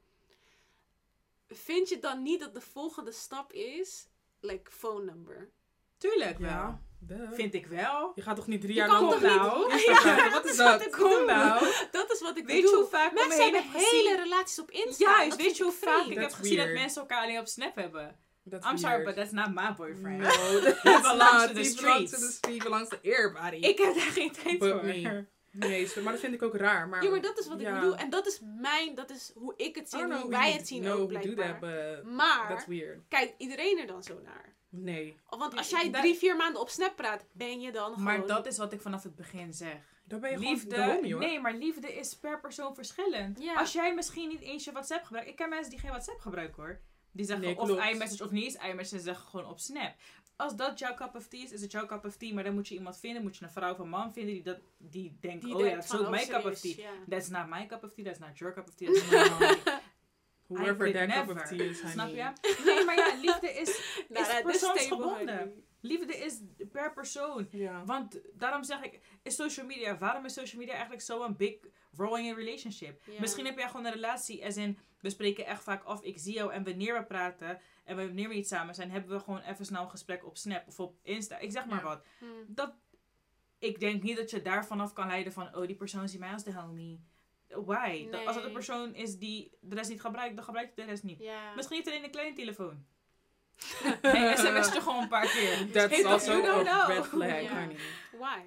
Vind je dan niet dat de volgende stap is... Like, phone number? Tuurlijk wel. ja, duh. Vind ik wel. je gaat toch niet drie Je jaar lang toch nou. niet... Instagram? Wat is dat? Kom nou. Dat is wat ik Weet je bedoel. hoe vaak Mensen hebben hele relaties op Insta. Juist, weet je hoe vaak ik heb gezien dat mensen elkaar alleen op Snap hebben? That's I'm sorry, weird. but that's not my boyfriend. No, that's belongs not. to the He belongs to streets. the street. belongs to everybody. Ik heb daar geen tijd But voor. me. Nee, maar dat vind ik ook raar. Maar, Ja, maar dat is wat ja. ik bedoel. En dat is mijn... Dat is hoe ik het zie. en Hoe wij het zien ook blijkbaar. that, Maar... Kijkt iedereen er dan zo naar? Nee, Want als jij drie, vier maanden op Snap praat, ben je dan Maar gewoon... dat is wat ik vanaf het begin zeg. dan ben je Liefde, gewoon homie, hoor. nee, maar liefde is per persoon verschillend. Ja. Als jij misschien niet eens je WhatsApp gebruikt. Ik ken mensen die geen WhatsApp gebruiken hoor. Die zeggen Nee, of iMessage of niet eens iMessage en zeggen gewoon op Snap. Als dat jouw cup of tea is, is het jouw cup of tea. Maar dan moet je iemand vinden, moet je een vrouw of een man vinden die, dat, die denkt, Die oh ja, dat is ook oh, mijn cup of tea. ja. That's not my cup of tea, that's not your cup of tea. That's not my cup of tea. Whoever that could cup of never. tea is, honey. Snap je? Nee, maar ja, liefde is, Nou, is persoonsgebonden. Liefde is per persoon. Want daarom zeg ik, is social media, waarom is social media eigenlijk zo'n big role in relationship? Misschien heb jij gewoon een relatie, als in, we spreken echt vaak af, ik zie jou en wanneer we praten en wanneer we iets samen zijn, hebben we gewoon even snel een gesprek op Snap of op Insta. Ik zeg maar Ja. wat. Hmm. Dat, ik denk niet dat je daar vanaf kan leiden van, oh die persoon ziet mij als de homie. Why? Dat- als het een persoon is die de rest niet gebruikt, dan gebruikt hij de rest niet. Misschien hij alleen een kleine telefoon. Sms je gewoon een paar keer. That's Hey, also a red flag, Ja. honey. Why?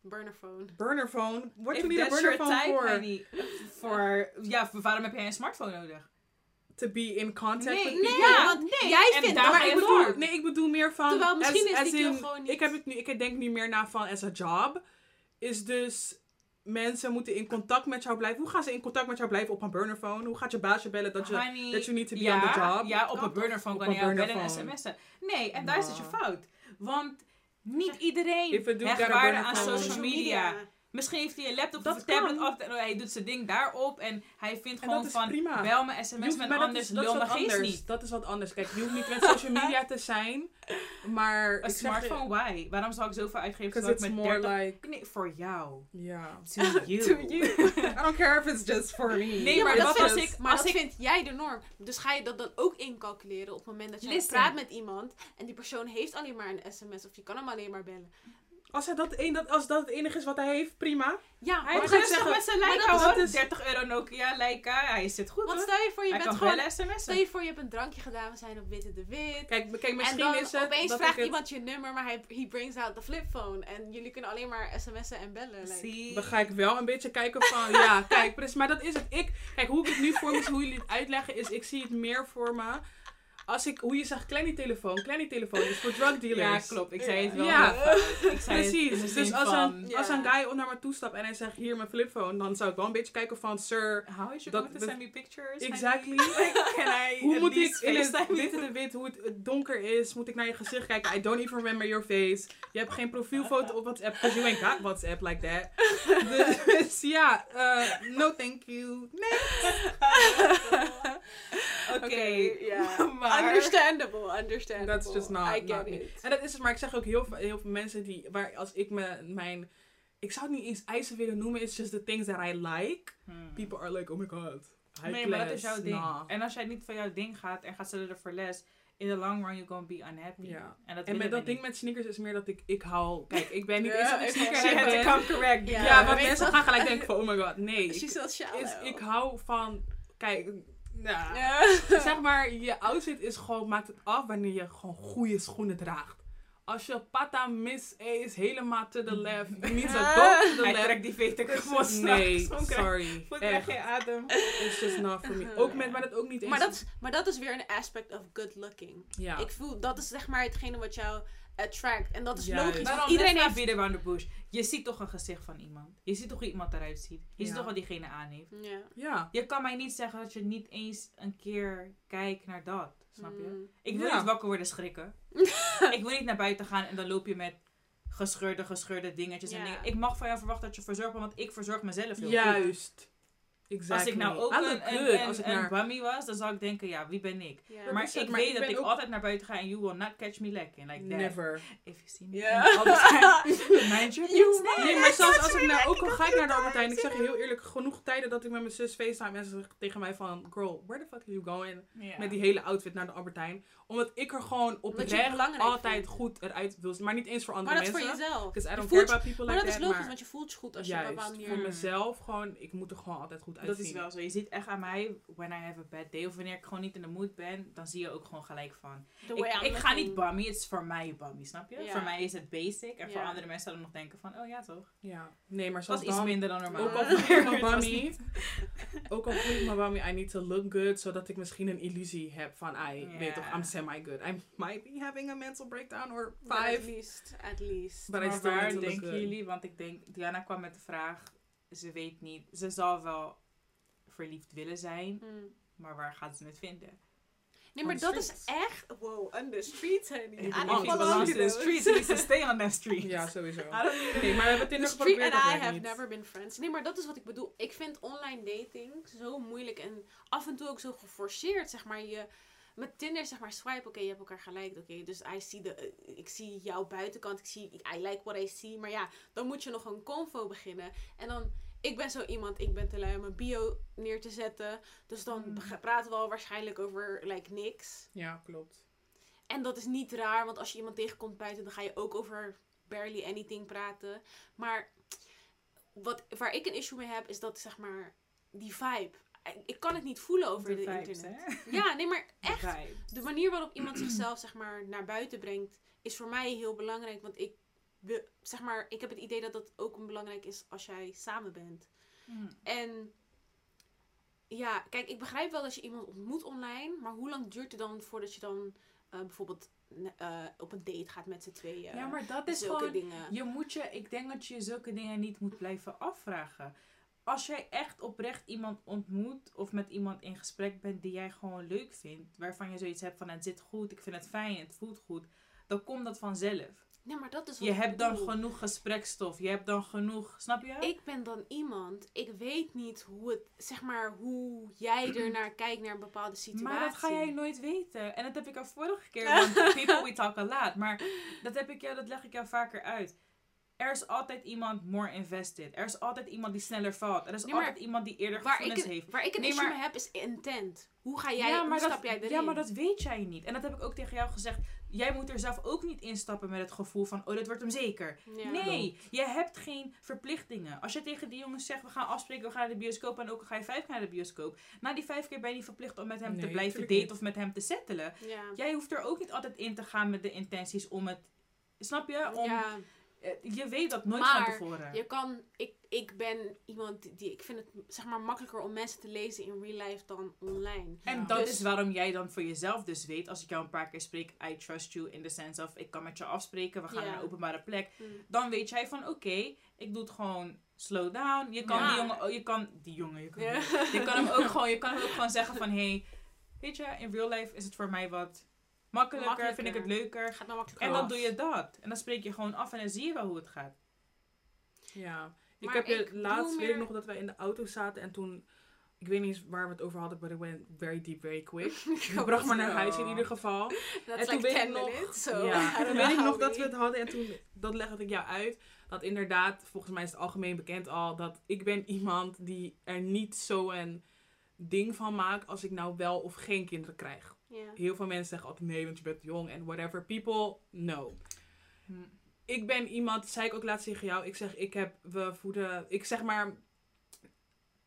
Burner phone. Burner phone? What If you need a that's burner your phone type, for? honey. Voor, ja, voor waarom heb jij een smartphone nodig? To be in contact Nee, with nee, people? Ja, Ja, want nee, jij vindt daar dat Maar je ik voor. bedoel, nee, ik bedoel meer van... Terwijl misschien as- is as die in- gewoon niet- Ik, heb het nu, ik denk nu meer naar van as a job. Is dus... Mensen moeten in contact met jou blijven. Hoe gaan ze in contact met jou blijven op een burnerphone? Hoe gaat je baasje bellen dat je... Honey, that you need to be ja, on the job? Ja, op een burnerphone kan een je bellen en burnerphone. sms'en. Nee, en daar is het je fout. Want niet iedereen a waarde aan social media. Misschien heeft hij een laptop Dat of een tablet af en hij doet zijn ding daarop. En hij vindt En gewoon dat van, prima. bel me sms hoeft- met maar dat anders, is, dat is lul niet. Dat is wat anders. Kijk, je hoeft niet met social media te zijn. Maar... Een smartphone, why? Waarom zou ik zoveel uitgeven Because it's ik met more 30... like... Nee, voor jou. Ja. To you. To you. I don't care if it's just for me. Nee, Ja, maar maar dat dat was vind, ik- maar als dat ik- vind jij de norm. Dus ga je dat dan ook incalculeren op het moment dat je praat met iemand en die persoon heeft alleen maar een sms of je kan hem alleen maar bellen. Als, hij dat, een, dat, als dat het enige is wat hij heeft, prima. Ja, Hij heeft rustig zeggen- met zijn maar Leica dat is- hoor. dat is- 30 euro Nokia Leica. Hij zit goed want hoor. stel je voor je Hij bent gewoon... Stel je voor je hebt een drankje gedaan, we zijn op Witte de Wit. Kijk, kijk En misschien dan is het opeens dat vraagt het, iemand je nummer, maar hij he brings out the flipphone. En jullie kunnen alleen maar sms'en en bellen. like. Zie. Dan ga ik wel een beetje kijken van, ja, kijk, precies. Maar dat is het. Ik, kijk, hoe ik het nu voor me zie, hoe jullie het uitleggen, is ik zie het meer voor me. Als ik, hoe je zegt, kleine telefoon. Kleine telefoon is voor drug Ja, dealers. klopt. Ik zei het wel. Ja. Precies. Dus als, van, een, als een guy naar me toestapt en hij zegt, hier mijn flipphone, dan zou ik wel een beetje kijken van, sir, How is you dat- going to send me pictures? exactly. Can I Hoe moet ik in het witte de wit, hoe het donker is, moet ik naar je gezicht kijken? I don't even remember your face. Je hebt geen profielfoto op WhatsApp, because you ain't got WhatsApp like that. Dus ja, eh, no thank you. Oké, ja. Understandable, understandable. That's just not, I get not me. it. En dat is het, maar ik zeg ook heel, veel- heel veel mensen die, waar als ik me, mijn, ik zou het niet eens eisen willen noemen, it's just the things that I like. Hmm. People are like, oh my god. high Nee, maar dat is class. jouw ding. Nah. En als jij niet van jouw ding gaat en gaat stellen ervoor les, in the long run you're gonna be unhappy. Ja. En, dat En met dat ding niet. met sneakers is meer dat ik, ik hou, kijk, ik ben niet eens dat ik ik- sneaker She had ben. to come correct. Ja, Ja, want mensen gaan gelijk denken van, oh my god, nee. She's so shallow. is, ik hou van, kijk, nou, Ja. zeg maar, je outfit is gewoon, maakt het af wanneer je gewoon goede schoenen draagt. Als je pata miss is helemaal to the left. Need to go to the Hij left. trekt die veter gewoon Nee, sorry. Voel krijg Echt. je adem. It's just not for me. Ook met, maar dat ook niet eens. Maar dat, is, maar dat is weer een aspect of good looking. ja. Ik voel, dat is zeg maar hetgene wat jou attract. En dat is Juist. logisch. Iedereen heeft... beat around the bush. Je ziet toch een gezicht van iemand. Je ziet toch hoe iemand eruit ziet. Je ziet toch wat diegene aan heeft. Ja. ja. Je kan mij niet zeggen dat je niet eens een keer kijkt naar dat. Snap je? Mm. Ik wil Ja. niet wakker worden schrikken. ik wil niet naar buiten gaan en dan loop je met gescheurde, gescheurde dingetjes en dingen. Ik mag van jou verwachten dat je verzorgt, want ik verzorg mezelf heel goed. Juist. Exactly. Als ik nou ook een, een, good een, als ik een naar... bummy was, dan zou ik denken, ja, wie ben ik? Maar 100%, ik maar weet ik dat ik ook- altijd naar buiten ga en you will not catch me lacking. Like that. Never. If you see me. Mind your business. Nee, maar zelfs als ik nou ook al ga ik naar de Albertijn. Ik zeg je heel eerlijk, genoeg tijden dat ik met mijn zus FaceTime en ze zegt tegen mij van... Girl, where the fuck are you going? Met die hele outfit naar de Albertijn. Omdat ik er gewoon het oprecht belangrijk altijd vindt. goed eruit wil zien. Maar niet eens voor andere Maar dat is voor mensen. jezelf. I don't care about people Maar like dat is that. logisch, maar want je voelt je goed als je op een bepaalde voor manier... mezelf gewoon, ik moet er gewoon altijd goed uitzien. Dat is wel zo. Je ziet echt aan mij, when I have a bad day of wanneer ik gewoon niet in de mood ben, dan zie je ook gewoon gelijk van. Ik, ik ga niet bummy, het is voor mij bummy, snap je? Ja. Voor mij is het basic en voor andere mensen zouden nog denken van, oh ja toch. Ja, nee, maar Dat was zoals iets minder dan normaal. Ook al voel ik me bummy, ook al voel ik me bummy, I need to look good, zodat ik misschien een illusie heb van, I weet toch, I'm semi-good. I might be having a mental breakdown or But At five. least, at least. But I Maar waar denken jullie? Want ik denk, Diana kwam met de vraag, ze weet niet, ze zal wel verliefd willen zijn, Mm. maar waar gaat ze het vinden? Nee, maar dat is echt... Wow, on the streets, honey. I you don't belong to the to stay on the streets. Ja, sowieso. I don't need Nee, maar we hebben The Tinder street and I have niet. never been friends. Nee, maar dat is wat ik bedoel. Ik vind online dating zo moeilijk en af en toe ook zo geforceerd. Zeg maar, je, met Tinder zeg maar swipe, oké, je hebt elkaar gelijk. Oké, dus I see de, eh, ik zie jouw buitenkant, ik zie, I like what I see. Maar ja, dan moet je nog een convo beginnen. En dan, ik ben zo iemand, ik ben te lui om mijn bio neer te zetten. Dus dan Mm. praten we al waarschijnlijk over like niks. Ja, klopt. En dat is niet raar, want als je iemand tegenkomt buiten, dan ga je ook over barely anything praten. Maar wat, waar ik een issue mee heb, is dat zeg maar die vibe. Ik- kan het niet voelen over De de vibes, internet. hè? Ja, nee, maar De echt. vibe. De manier waarop iemand zichzelf zeg maar naar buiten brengt, is voor mij heel belangrijk. Want ik, zeg maar, ik heb het idee dat dat ook belangrijk is als jij samen bent. Mm. En ja, kijk, ik begrijp wel dat je iemand ontmoet online, maar hoe lang duurt het dan voordat je dan eh, bijvoorbeeld eh, op een date gaat met z'n tweeën? Ja, maar dat is gewoon... dingen. Je moet je, ik denk dat je zulke dingen niet moet blijven afvragen. Als jij echt oprecht iemand ontmoet of met iemand in gesprek bent die jij gewoon leuk vindt, waarvan je zoiets hebt van het zit goed, ik vind het fijn, het voelt goed, dan komt dat vanzelf. Nee, maar dat is wat Je ik hebt dan bedoel. genoeg gesprekstof, je hebt dan genoeg, snap je? Ik ben dan iemand, ik weet niet hoe het, zeg maar, hoe jij er naar kijkt naar een bepaalde situatie. Maar dat ga jij nooit weten. En dat heb ik al vorige keer. Want people we talk a lot. Maar dat, heb ik jou, dat leg ik jou vaker uit. Er is altijd iemand more invested. Er is altijd iemand die sneller valt. Er is Nee, altijd iemand die eerder ik, gevoelens een, heeft. waar ik een Nee, issue maar- mee heb, is intent. Hoe ga jij, ja, hoe maar stap dat, jij erin? ja, maar dat weet jij niet. En dat heb ik ook tegen jou gezegd. Jij moet er zelf ook niet instappen met het gevoel van... Oh, dit wordt hem zeker. Ja. Nee, je hebt geen verplichtingen. Als je tegen die jongens zegt, we gaan afspreken, we gaan naar de bioscoop en ook al ga je vijf keer naar de bioscoop. Na die vijf keer ben je niet verplicht om met hem te blijven daten niet. of met hem te settelen. Ja. Jij hoeft er ook niet altijd in te gaan met de intenties om het. Snap je? Om, ja. Eh, Je weet dat nooit Maar van tevoren. Je kan, ik, ik ben iemand die, ik vind het zeg maar makkelijker om mensen te lezen in real life dan online. En Ja. dat Dus- is waarom jij dan voor jezelf dus weet, als ik jou een paar keer spreek, I trust you in the sense of ik kan met je afspreken, we gaan Ja. naar een openbare plek. Mm. Dan weet jij van oké, ik doe het gewoon slow down. Je kan Ja. die jongen, oh, je kan die jongen, je kan, je kan hem ook gewoon, je kan hem ook gewoon zeggen van hey, weet je, in real life is het voor mij wat makkelijker, vind ik het leuker. Gaat nou makkelijker En dan af. doe je dat. En dan spreek je gewoon af en dan zie je wel hoe het gaat. Ja. Ik Maar heb je ik laatst, weet ik meer- nog dat wij in de auto zaten en toen... Ik weet niet eens waar we het over hadden, but it went very deep, very quick. Je bracht me naar huis in ieder geval. That's en toen weet 10 ik nog, so ja, toen weet ik nog dat we- we het hadden en toen, dat legde ik jou uit. Dat inderdaad, volgens mij is het algemeen bekend al, dat ik ben iemand die er niet zo een ding van maakt als ik nou wel of geen kinderen krijg. Ja. Heel veel mensen zeggen altijd nee, want je bent jong en whatever. People, no. Hm. Ik ben iemand, zei ik ook laatst tegen jou, ik zeg, ik heb, we voeden, ik zeg maar,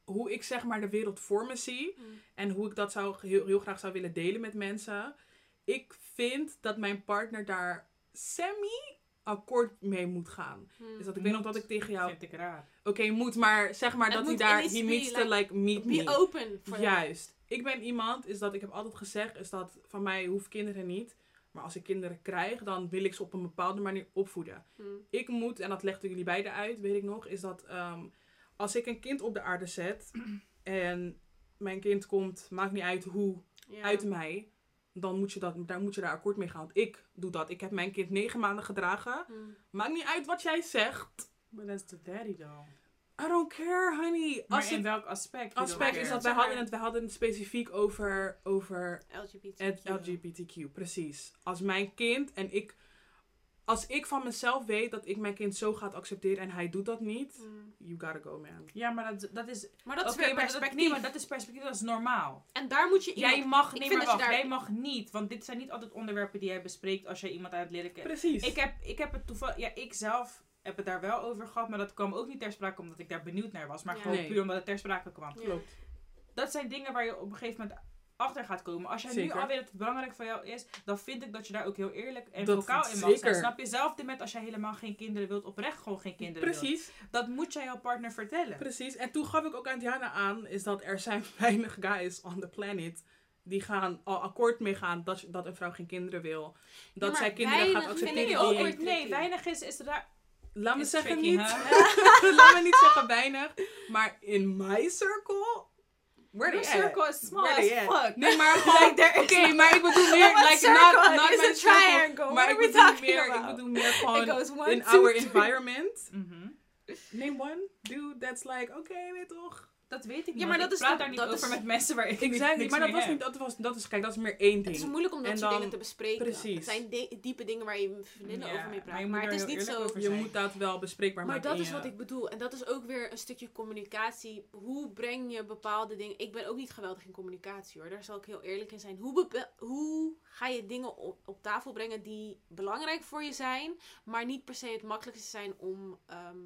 hoe ik zeg maar de wereld voor me zie. Mm. En hoe ik dat zou, heel, heel graag zou willen delen met mensen. Ik vind dat mijn partner daar semi akkoord mee moet gaan. Hmm. Is dat ik weet nog dat ik tegen jou... Vind ik raar. Oké, moet, maar zeg maar Het dat hij daar... He needs to like- like meet me. Be open for that. Ik ben iemand, is dat ik heb altijd gezegd, is dat van mij hoef kinderen niet. Maar als ik kinderen krijg, dan wil ik ze op een bepaalde manier opvoeden. Hmm. Ik moet, en dat legden jullie beiden uit, weet ik nog, is dat ehm, als ik een kind op de aarde zet en mijn kind komt, maakt niet uit hoe, Ja. uit mij, dan moet je, dat, daar moet je daar akkoord mee gaan. Want ik doe dat. Ik heb mijn kind negen maanden gedragen. Hmm. Maakt niet uit wat jij zegt. But that's the daddy though. I don't care, honey. Maar Als in het welk aspect? aspect is dat wij hadden het, wij hadden het specifiek over, over LGBT. Het LGBTQ, precies. Als mijn kind en ik. Als ik van mezelf weet dat ik mijn kind zo gaat accepteren en hij doet dat niet, Hmm. you gotta go, man. Ja, maar dat, dat is... Maar dat is maar dat- perspectief. nee, maar dat is perspectief, dat is normaal. En daar moet je Jij iemand- mag, ik nee vind maar dat je wacht, daar- jij mag niet. Want dit zijn niet altijd onderwerpen die jij bespreekt als jij iemand aan het leren kennen. Precies. Ik heb, ik heb het toevallig, ja, ik zelf heb het daar wel over gehad, maar dat kwam ook niet ter sprake omdat ik daar benieuwd naar was. Maar Ja. gewoon Nee. puur omdat het ter sprake kwam. Klopt. Dat zijn dingen waar je op een gegeven moment achter gaat komen. Als jij Zeker. nu alweer dat het belangrijk voor jou is, dan vind ik dat je daar ook heel eerlijk en Dat- vocaal in mag zeker. zijn. Snap je? Zelf met als jij helemaal geen kinderen wilt, oprecht gewoon geen kinderen wilt. Precies, Dat moet jij jouw partner vertellen. precies. En toen gaf ik ook aan Diana aan, is dat er zijn weinig guys on the planet die gaan al akkoord mee gaan dat, dat een vrouw geen kinderen wil. Dat zij kinderen weinig gaat accepteren. ooit- Nee, weinig is, is er daar... Laat me zeggen niet. Laat me niet zeggen weinig. Maar in my circle, where at? circle is small as fuck. Nee, maar gewoon... there Oké, no- maar ik bedoel meer... Like, circle? not, not circle, triangle. Maar ik bedoel meer... Ik about? bedoel meer gewoon... one, In two, our three. environment. Mhm. Name one dude that's like... Oké, weet toch? Dat weet ik niet. Ja, maar maar ik dat is praat dan- daar niet dat over is- met mensen waar ik niks Maar dat was heb. niet... Dat, was, dat is... Kijk, dat is meer één Het ding. is moeilijk om dat En soort dan- dingen te bespreken. Precies. Het zijn di- diepe dingen waar je met vriendinnen Ja, over mee maar praat. Maar, het is niet zo... Je moet dat wel bespreekbaar Maar maken. dat in is wat ik bedoel. En dat is ook weer een stukje communicatie. Hoe breng je bepaalde dingen... Ik ben ook niet geweldig in communicatie hoor. Daar zal ik heel eerlijk in zijn. Hoe, hoe ga je dingen op, op tafel brengen die belangrijk voor je zijn... maar niet per se het makkelijkste zijn om ehm,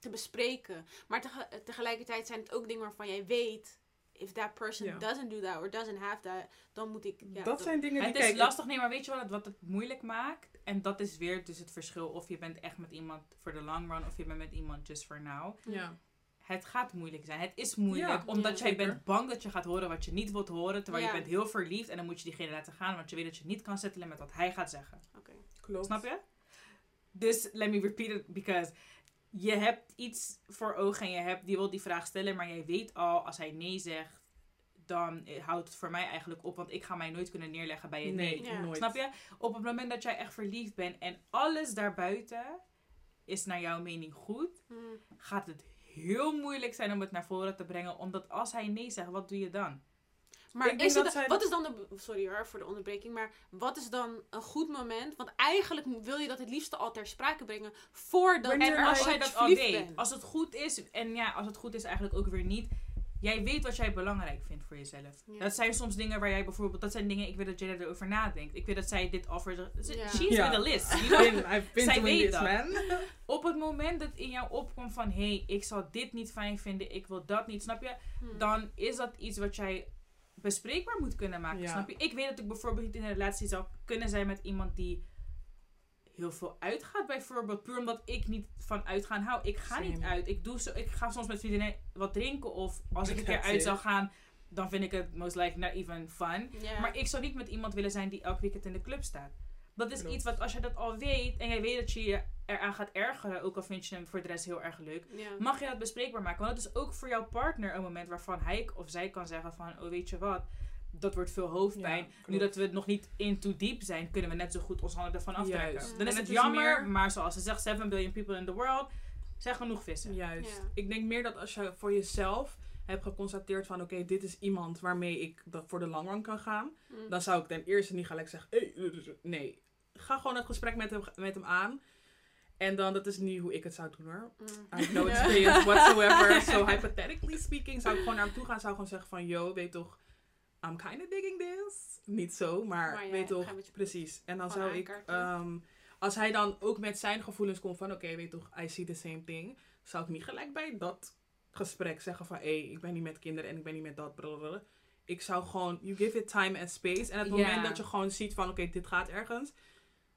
te bespreken. Maar tege- tegelijkertijd zijn het ook dingen waarvan jij weet... If that person Ja. doesn't do that or doesn't have that... dan moet ik... Ja, dat zijn dingen die... Het is kijk, lastig, nee, maar weet je wat het, wat het moeilijk maakt? En dat is weer dus het verschil of je bent echt met iemand voor de long run of je bent met iemand just for now. Ja. Het gaat moeilijk zijn. Het is moeilijk Ja, omdat ja, jij bent bang dat je gaat horen wat je niet wilt horen. Terwijl Ja. je bent heel verliefd en dan moet je diegene laten gaan. Want je weet dat je niet kan settelen met wat hij gaat zeggen. Oké. Klopt. Snap je? Dus let me repeat it because je hebt iets voor ogen en je hebt, die wil die vraag stellen, maar jij weet al als hij nee zegt, dan houdt het voor mij eigenlijk op, want ik ga mij nooit kunnen neerleggen bij een nee. Nee, Ja. nooit. Snap je? Op het moment dat jij echt verliefd bent en alles daarbuiten is naar jouw mening goed, Hmm. gaat het heel moeilijk zijn om het naar voren te brengen, omdat als hij nee zegt, wat doe je dan? Maar is het, zij- wat is dan de. Sorry hoor voor de onderbreking. Maar wat is dan een goed moment? Want eigenlijk wil je dat het liefste al ter sprake brengen. Voordat En als je jij dat al bent. als het goed is, en ja, als het goed is eigenlijk ook weer niet. Jij weet wat jij belangrijk vindt voor jezelf. Ja. Dat zijn soms dingen waar jij bijvoorbeeld, dat zijn dingen, ik weet dat jij erover nadenkt. Ik weet dat zij dit al voor zich, Ja. she's Ja. with a list. You I've know? been, I've been Zij weet dat. man. Op het moment dat in jou opkomt van, hé, hey, ik zal dit niet fijn vinden, ik wil dat niet, snap je? Hmm. Dan is dat iets wat jij bespreekbaar moet kunnen maken, Ja. snap je? Ik weet dat ik bijvoorbeeld niet in een relatie zou kunnen zijn met iemand die heel veel uitgaat, bijvoorbeeld. Puur omdat ik niet van uitgaan hou. Ik ga niet uit. Ik, doe zo, ik ga soms met vriendinnen wat drinken. Of als ik een keer uit it. zou gaan, dan vind ik het most likely not even fun. Maar ik zou niet met iemand willen zijn die elk weekend in de club staat. Dat is iets wat als je dat al weet en jij weet dat je je eraan gaat ergeren, ook al vind je hem voor de rest heel erg leuk, ja. mag je dat bespreekbaar maken. Want dat is ook voor jouw partner een moment waarvan hij of zij kan zeggen van, oh weet je wat, dat wordt veel hoofdpijn. Ja, nu dat we nog niet in too diep zijn, kunnen we net zo goed ons handen ervan aftrekken. Dan is het is jammer, meer- maar zoals ze zegt, 7 billion people in the world, zijn genoeg vissen. Juist. Ja. Ik denk meer dat als je voor jezelf hebt geconstateerd van... Oké, dit is iemand waarmee ik dat voor de long run kan gaan. Hmm. Dan zou ik ten eerste niet gelijk zeggen... Hey, eh, eh, nee, ga gewoon het gesprek met hem, met hem aan. En dan, dat is niet hoe ik het zou doen hoor. Hmm. I have no experience whatsoever. So hypothetically speaking zou ik gewoon naar hem toe gaan. Zou ik gewoon zeggen van... Yo, weet toch... I'm kind of digging this. Niet zo, maar, Maar ja, weet toch... Precies. En dan zou ik... ehm, als hij dan ook met zijn gevoelens komt van... Oké, weet toch, I see the same thing. Zou ik niet gelijk bij dat gesprek zeggen van... Hé, hey, ik ben niet met kinderen en ik ben niet met dat. blablabla. Ik zou gewoon... You give it time and space. En het moment dat je gewoon ziet van... Oké, dit gaat ergens.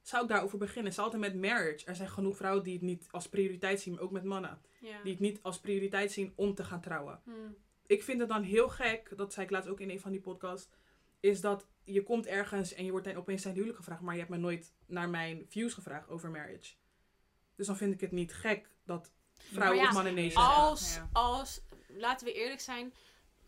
zou ik daarover beginnen? Het is altijd met marriage. Er zijn genoeg vrouwen die het niet als prioriteit zien, maar ook met mannen. Die het niet als prioriteit zien om te gaan trouwen. Hmm. Ik vind het dan heel gek, dat zei ik laatst ook in een van die podcasts, is dat je komt ergens en je wordt dan opeens zijn huwelijk gevraagd, maar je hebt me nooit naar mijn views gevraagd over marriage. Dus dan vind ik het niet gek dat vrouwen ja, of mannen nee zeggen. Als, Ja. als, laten we eerlijk zijn,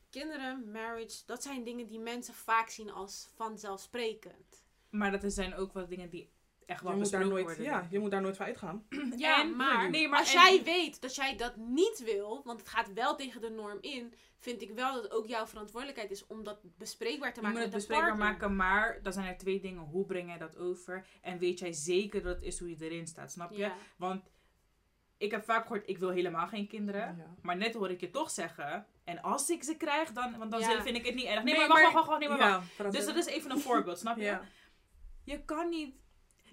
kinderen, marriage, dat zijn dingen die mensen vaak zien als vanzelfsprekend. Maar dat zijn ook wel dingen die echt wel Je moet, daar besproken nooit, worden. ja, je moet daar nooit van uitgaan. Ja, En- maar, nee, maar als en- jij weet dat jij dat niet wil, want het gaat wel tegen de norm in, vind ik wel dat het ook jouw verantwoordelijkheid is om dat bespreekbaar te Je maken moet het bespreekbaar partner. maken, maar dan zijn er twee dingen. Hoe breng jij dat over? En weet jij zeker dat het is hoe je erin staat, snap je? Ja. Want ik heb vaak gehoord, ik wil helemaal geen kinderen. Ja. Maar net hoor ik je toch zeggen. En als ik ze krijg, dan, want dan Ja. vind ik het niet erg. Nee, Nee, maar wacht, wacht, wacht, nee, maar wacht. Dus dat is even een voorbeeld, snap je? Ja. Je kan niet...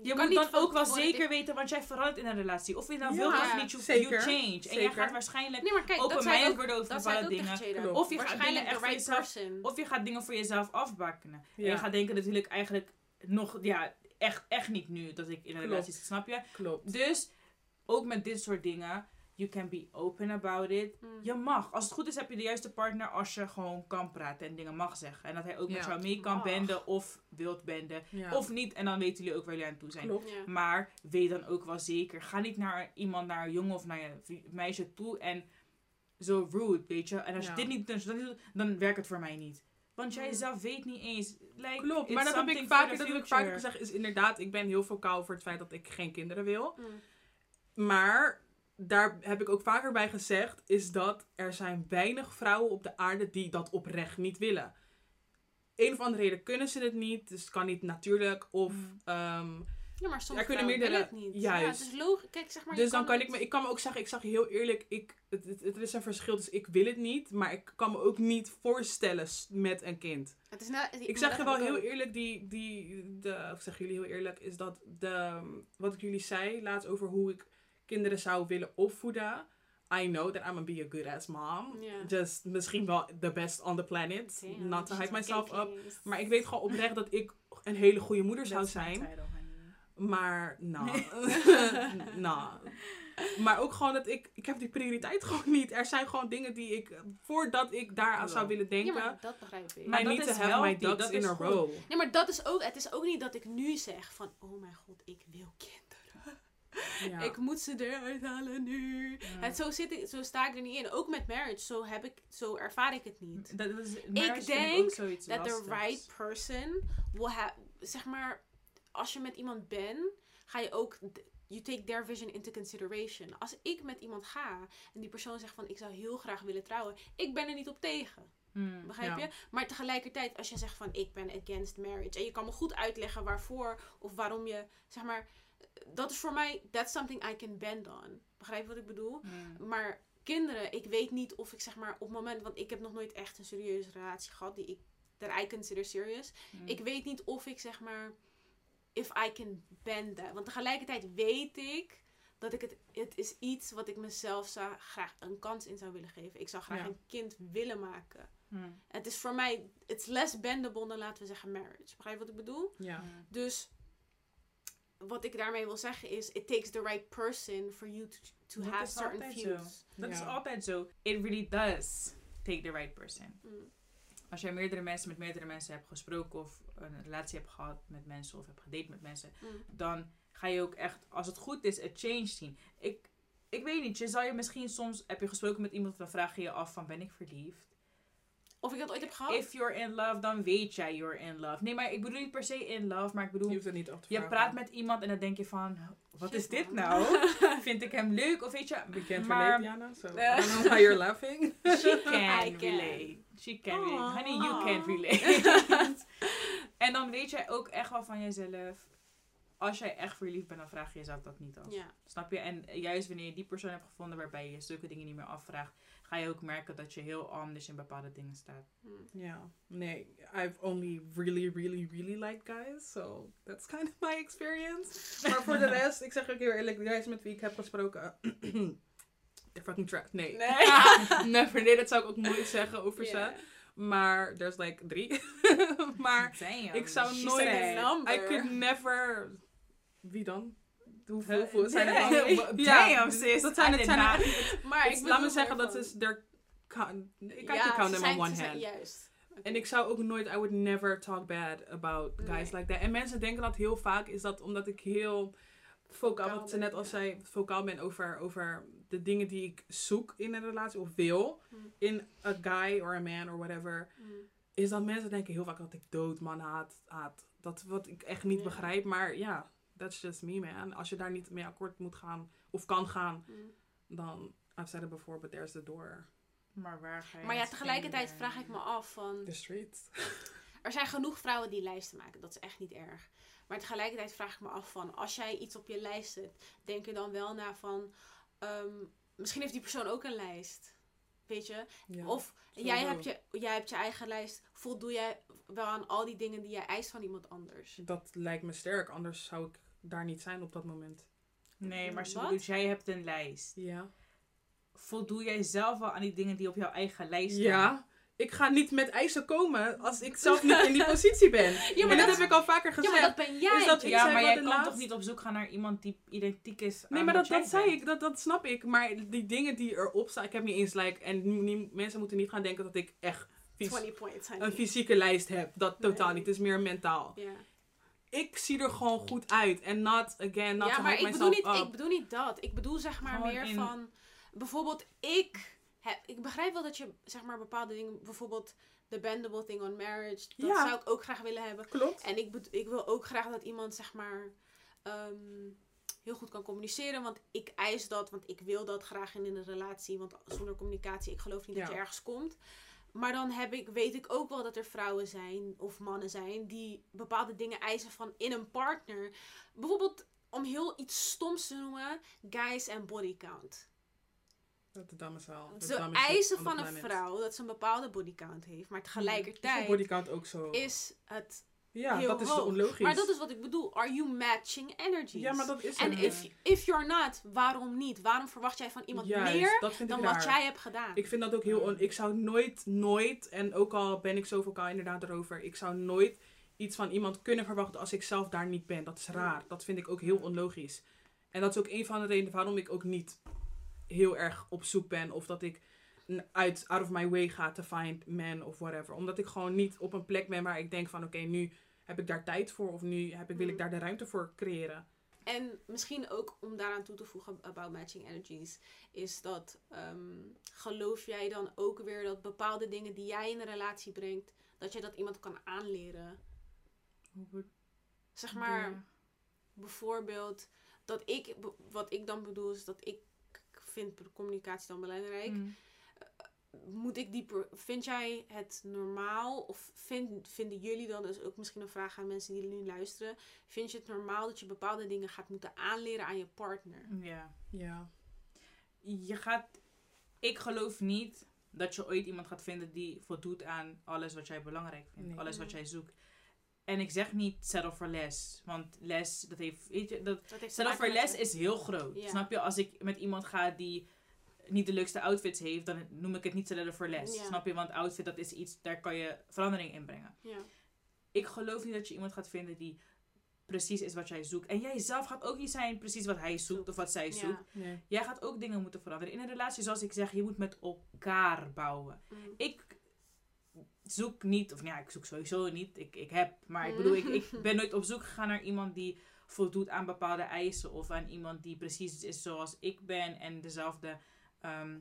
Je, kan moet dan ook wel zeker weten, want jij verandert in een relatie. Of je Ja, wilt of niet, you, change. En jij gaat waarschijnlijk Nee, maar kijk, ook, worden over bepaalde dingen. Of je gaat Waarschijnlijk dingen echt voor right jezelf. Of je gaat dingen voor jezelf afbakkenen. En je gaat denken natuurlijk eigenlijk nog, ja, echt, echt niet nu dat ik in een Klopt. relatie zit, snap je? Klopt. Dus, ook met dit soort dingen, you can be open about it. Hmm. Je mag. Als het goed is, heb je de juiste partner als je gewoon kan praten en dingen mag zeggen. En dat hij ook met jou mee kan Mag. benden of wilt benden. Ja. Of niet, en dan weten jullie ook waar jullie aan toe zijn. Klopt. Ja. Maar weet dan ook wel zeker. Ga niet naar iemand, naar een jongen of naar vri- meisje toe en zo rude, weet je. En als Ja. je dit niet doet, dan, werkt het voor mij niet. Want jij Mm. zelf weet niet eens. Like, Klopt, maar dat heb ik vaker, dat heb ik vaker gezegd, is inderdaad, ik ben heel vocaal voor het feit dat ik geen kinderen wil. Hmm. Maar daar heb ik ook vaker bij gezegd, is dat er zijn weinig vrouwen op de aarde die dat oprecht niet willen. Een of andere reden kunnen ze het niet, dus het kan niet natuurlijk. Of, Mm. ehm, Ja, maar soms kunnen meerdere- willen het niet. juist. Ja, het is logisch. Kijk, zeg maar, dus dan kan het- ik me, ik kan me ook zeggen, ik zeg je heel eerlijk, ik, het, het, het is een verschil, dus ik wil het niet. Maar ik kan me ook niet voorstellen met een kind. Het is na, Ik zeg je wel heel eerlijk, die, die, de, of zeg jullie heel eerlijk, is dat de, wat ik jullie zei laatst over hoe ik kinderen zou willen opvoeden. I know that I'm gonna be a good ass mom. Ja. Just misschien wel the best on the planet. Damn, Not to hype myself up. Maar ik weet gewoon oprecht dat ik een hele goede moeder zou zijn. title. Maar, nou. nou. Maar ook gewoon dat ik, ik heb die prioriteit gewoon niet. Er zijn gewoon dingen die ik, voordat ik daaraan zou willen Ja, denken, maar dat begrijp ik. Maar to is have my ducks in a row. Nee, maar dat is ook, het is ook niet dat ik nu zeg van, oh mijn god, ik wil kinderen. Ja. Ik moet ze eruit halen nu. Ja. Het, zo, zit ik, zo sta ik er niet in. Ook met marriage, zo, heb ik, zo ervaar ik het niet. Dat, dat is, vind denk the lastigs. right person will have, zeg maar, als je met iemand bent, ga je ook, you take their vision into consideration. Als ik met iemand ga en die persoon zegt van, ik zou heel graag willen trouwen, ik ben er niet op tegen. Hmm. Begrijp Ja. je? Maar tegelijkertijd, als je zegt van ik ben against marriage. En je kan me goed uitleggen waarvoor of waarom je, zeg maar, dat is voor mij, that's something I can bend on. Begrijp je wat ik bedoel? Hmm. Maar kinderen, ik weet niet of ik zeg maar op het moment, want ik heb nog nooit echt een serieuze relatie gehad die ik, that I consider serious. Hmm. Ik weet niet of ik zeg maar, if I can bend that. Want tegelijkertijd weet ik dat ik het, het is iets wat ik mezelf zou, graag een kans in zou willen geven. Ik zou graag Ja. een kind willen maken. Hmm. Het is voor mij, it's less bendable dan laten we zeggen marriage. Begrijp je wat ik bedoel? Ja. Dus wat ik daarmee wil zeggen is, it takes the right person for you to, to Dat have is certain views. Dat is Ja. altijd zo. It really does take the right person. Mm. Als jij meerdere mensen met meerdere mensen hebt gesproken of een relatie hebt gehad met mensen of hebt gedate met mensen, Mm. dan ga je ook echt, als het goed is, een change zien. Ik, ik weet niet, je zal je misschien soms, heb je gesproken met iemand, dan vraag je je af van, ben ik verliefd? Of ik dat ooit heb gehad? If you're in love, dan weet jij you're in love. Nee, maar ik bedoel niet per se in love, maar ik Je bedoel, hoeft het niet af te je vragen. praat met iemand en dan denk je van, wat Shit, is dit man. nou? Vind ik hem leuk? Of weet je, Bekend maar relate, Jana? So, I don't know why you're laughing. she can I can. relate. She can relate. Honey, you can relate. en dan weet jij ook echt wel van jezelf, als jij echt verliefd bent, dan vraag je jezelf dat niet af. Ja. Snap je? En juist wanneer je die persoon hebt gevonden waarbij je zulke dingen niet meer afvraagt, ga je ook merken dat je heel anders in bepaalde dingen staat. Mm. Ja, nee, I've only really, really, really liked guys, so that's kind of my experience. Maar voor de rest, ik zeg ook heel eerlijk, de guys met wie ik heb gesproken, they're fucking trash. Nee. Nee. Never, nee, dat zou ik ook nooit zeggen over Yeah. ze. Maar there's like drie. maar Damn, ik zou nooit-. I could never Wie dan? Hoeveel, hoeveel zijn er Nee. dan? Damn, sis. Dat zijn, het zijn er Maar ik laat me zeggen, dat is... Der, count, I Ja, can count them on one hand. Juist. En ik zou ook nooit, I would never talk bad about guys Nee. like that. En mensen denken dat heel vaak, is dat omdat ik heel vocaal, Vocaal wat ze ben, net al ja. zei, vocaal ben over, over de dingen die ik zoek in een relatie of wil. Hmm. In a guy or a man or whatever. Mm. Is dat mensen denken heel vaak dat ik doodman haat. haat. Dat wat ik echt niet Ja. begrijp. Maar ja, that's just me man. Als je daar niet mee akkoord moet gaan of kan gaan, Mm. dan, I've said it before, but there's the door. Maar waar ga je Maar ja, tegelijkertijd vraag ik me af van... The streets. Er zijn genoeg vrouwen die lijsten maken. Dat is echt niet erg. Maar tegelijkertijd vraag ik me af van... Als jij iets op je lijst zet... Denk er dan wel na van... ehm, misschien heeft die persoon ook een lijst. Weet je? Ja. Of jij hebt, je, jij hebt je eigen lijst. Voldoe jij wel aan al die dingen die jij eist van iemand anders? Dat lijkt me sterk, anders zou ik daar niet zijn op dat moment. Nee, maar bedoelt, jij hebt een lijst. Ja. Voldoe jij zelf wel aan die dingen die op jouw eigen lijst staan? Ja. Ik ga niet met eisen komen als ik zelf niet in die positie ben. maar en dat dat- heb ik al vaker Ja, gezegd. maar dat ben jij. is dat- ik Ja, maar jij kan laatst- toch niet op zoek gaan naar iemand die identiek is Nee, aan maar wat dat, jij dat zei bent? ik, dat, dat snap ik. Maar die dingen die erop staan, ik heb niet eens like, en mensen moeten niet gaan denken dat ik echt fys- 20 points, honey. een fysieke lijst heb. Dat totaal Nee. niet. Het is meer mentaal. Ja, Ik zie er gewoon goed uit. En not, again, not ja maar ik bedoel, niet, up. ik bedoel niet dat. Ik bedoel zeg maar Gewoon meer in- van... Bijvoorbeeld ik... Heb, ik begrijp wel dat je zeg maar bepaalde dingen... Bijvoorbeeld the bendable thing on marriage. Dat Ja. zou ik ook graag willen hebben. Klopt. En ik, ik wil ook graag dat iemand zeg maar... ehm, heel goed kan communiceren. Want ik eis dat. Want ik wil dat graag in een relatie. Want zonder communicatie, ik geloof niet dat je ergens komt. Maar dan heb ik, weet ik ook wel dat er vrouwen zijn of mannen zijn die bepaalde dingen eisen van in een partner. Bijvoorbeeld, om heel iets stoms te noemen, guys en body count. Dat de dames wel. De Ze dames eisen van een vrouw dat ze een bepaalde body count heeft. Maar Is voor tegelijkertijd bodycount ook zo. is het... ja, heel dat is onlogisch. Maar dat is wat ik bedoel. Are you matching energies? Ja, maar dat is En if, if you're not, waarom niet? Waarom verwacht jij van iemand Juist, meer dan wat raar. jij hebt gedaan? Ik vind dat ook heel... On ik zou nooit, nooit... En ook al ben ik zo vocaal inderdaad erover. Ik zou nooit iets van iemand kunnen verwachten als ik zelf daar niet ben. Dat is raar. Dat vind ik ook heel onlogisch. En dat is ook een van de redenen waarom ik ook niet heel erg op zoek ben. Of dat ik uit, out of my way ga to find men of whatever. Omdat ik gewoon niet op een plek ben waar ik denk van... Oké, nu heb ik daar tijd voor. Of nu heb ik, wil ik Mm. daar de ruimte voor creëren. En misschien ook om daaraan toe te voegen about matching energies, is dat ehm, geloof jij dan ook weer dat bepaalde dingen die jij in een relatie brengt, dat je dat iemand kan aanleren? Zeg maar, Ja. bijvoorbeeld, dat ik, wat ik dan bedoel is dat ik vind communicatie dan belangrijk. Mm. Moet ik die, vind jij het normaal, of vind, vinden jullie dan, dus ook misschien een vraag aan mensen die nu luisteren, vind je het normaal dat je bepaalde dingen gaat moeten aanleren aan je partner? Ja. Ja. Je gaat... Ik geloof niet dat je ooit iemand gaat vinden die voldoet aan alles wat jij belangrijk vindt. Nee. Alles wat jij zoekt. En ik zeg niet settle for less. Want less, dat heeft... Weet je, dat, Dat heeft te settle for less is heel groot. Ja. Snap je? Als ik met iemand ga die niet de leukste outfits heeft, dan noem ik het niet for less. Ja. Snap je? Want outfit, dat is iets, daar kan je verandering in brengen. Ja. Ik geloof niet dat je iemand gaat vinden die precies is wat jij zoekt. En jij zelf gaat ook niet zijn precies wat hij zoekt of wat zij zoekt. Nee. Jij gaat ook dingen moeten veranderen. In een relatie, zoals ik zeg, je moet met elkaar bouwen. Mm. Ik zoek niet, of ja, ik zoek sowieso niet. Ik, ik heb, maar ik bedoel, ik, ik ben nooit op zoek gegaan naar iemand die voldoet aan bepaalde eisen. Of aan iemand die precies is zoals ik ben en dezelfde. Ehm,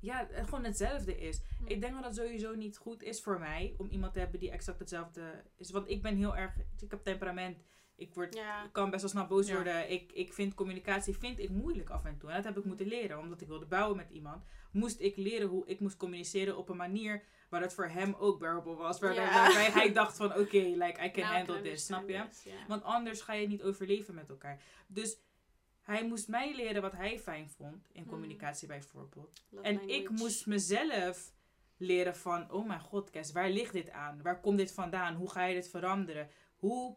ja, gewoon hetzelfde is. Mm. Ik denk dat het sowieso niet goed is voor mij om iemand te hebben die exact hetzelfde is. Want ik ben heel erg, ik heb temperament. Ik, word, Ja. ik kan best wel snel boos Ja. worden. Ik, ik vind communicatie vind ik moeilijk af en toe. En dat heb ik moeten leren. Omdat ik wilde bouwen met iemand. Moest ik leren hoe ik moest communiceren op een manier waar het voor hem ook bearable was. Waar, Ja. Waarbij hij dacht van oké, like I can Now I handle this. Snap je? this. Want anders ga je niet overleven met elkaar. Dus hij moest mij leren wat hij fijn vond. In Mm. communicatie bijvoorbeeld. Love En language. ik moest mezelf leren van, oh mijn god, Kes, waar ligt dit aan? Waar komt dit vandaan? Hoe ga je dit veranderen? Hoe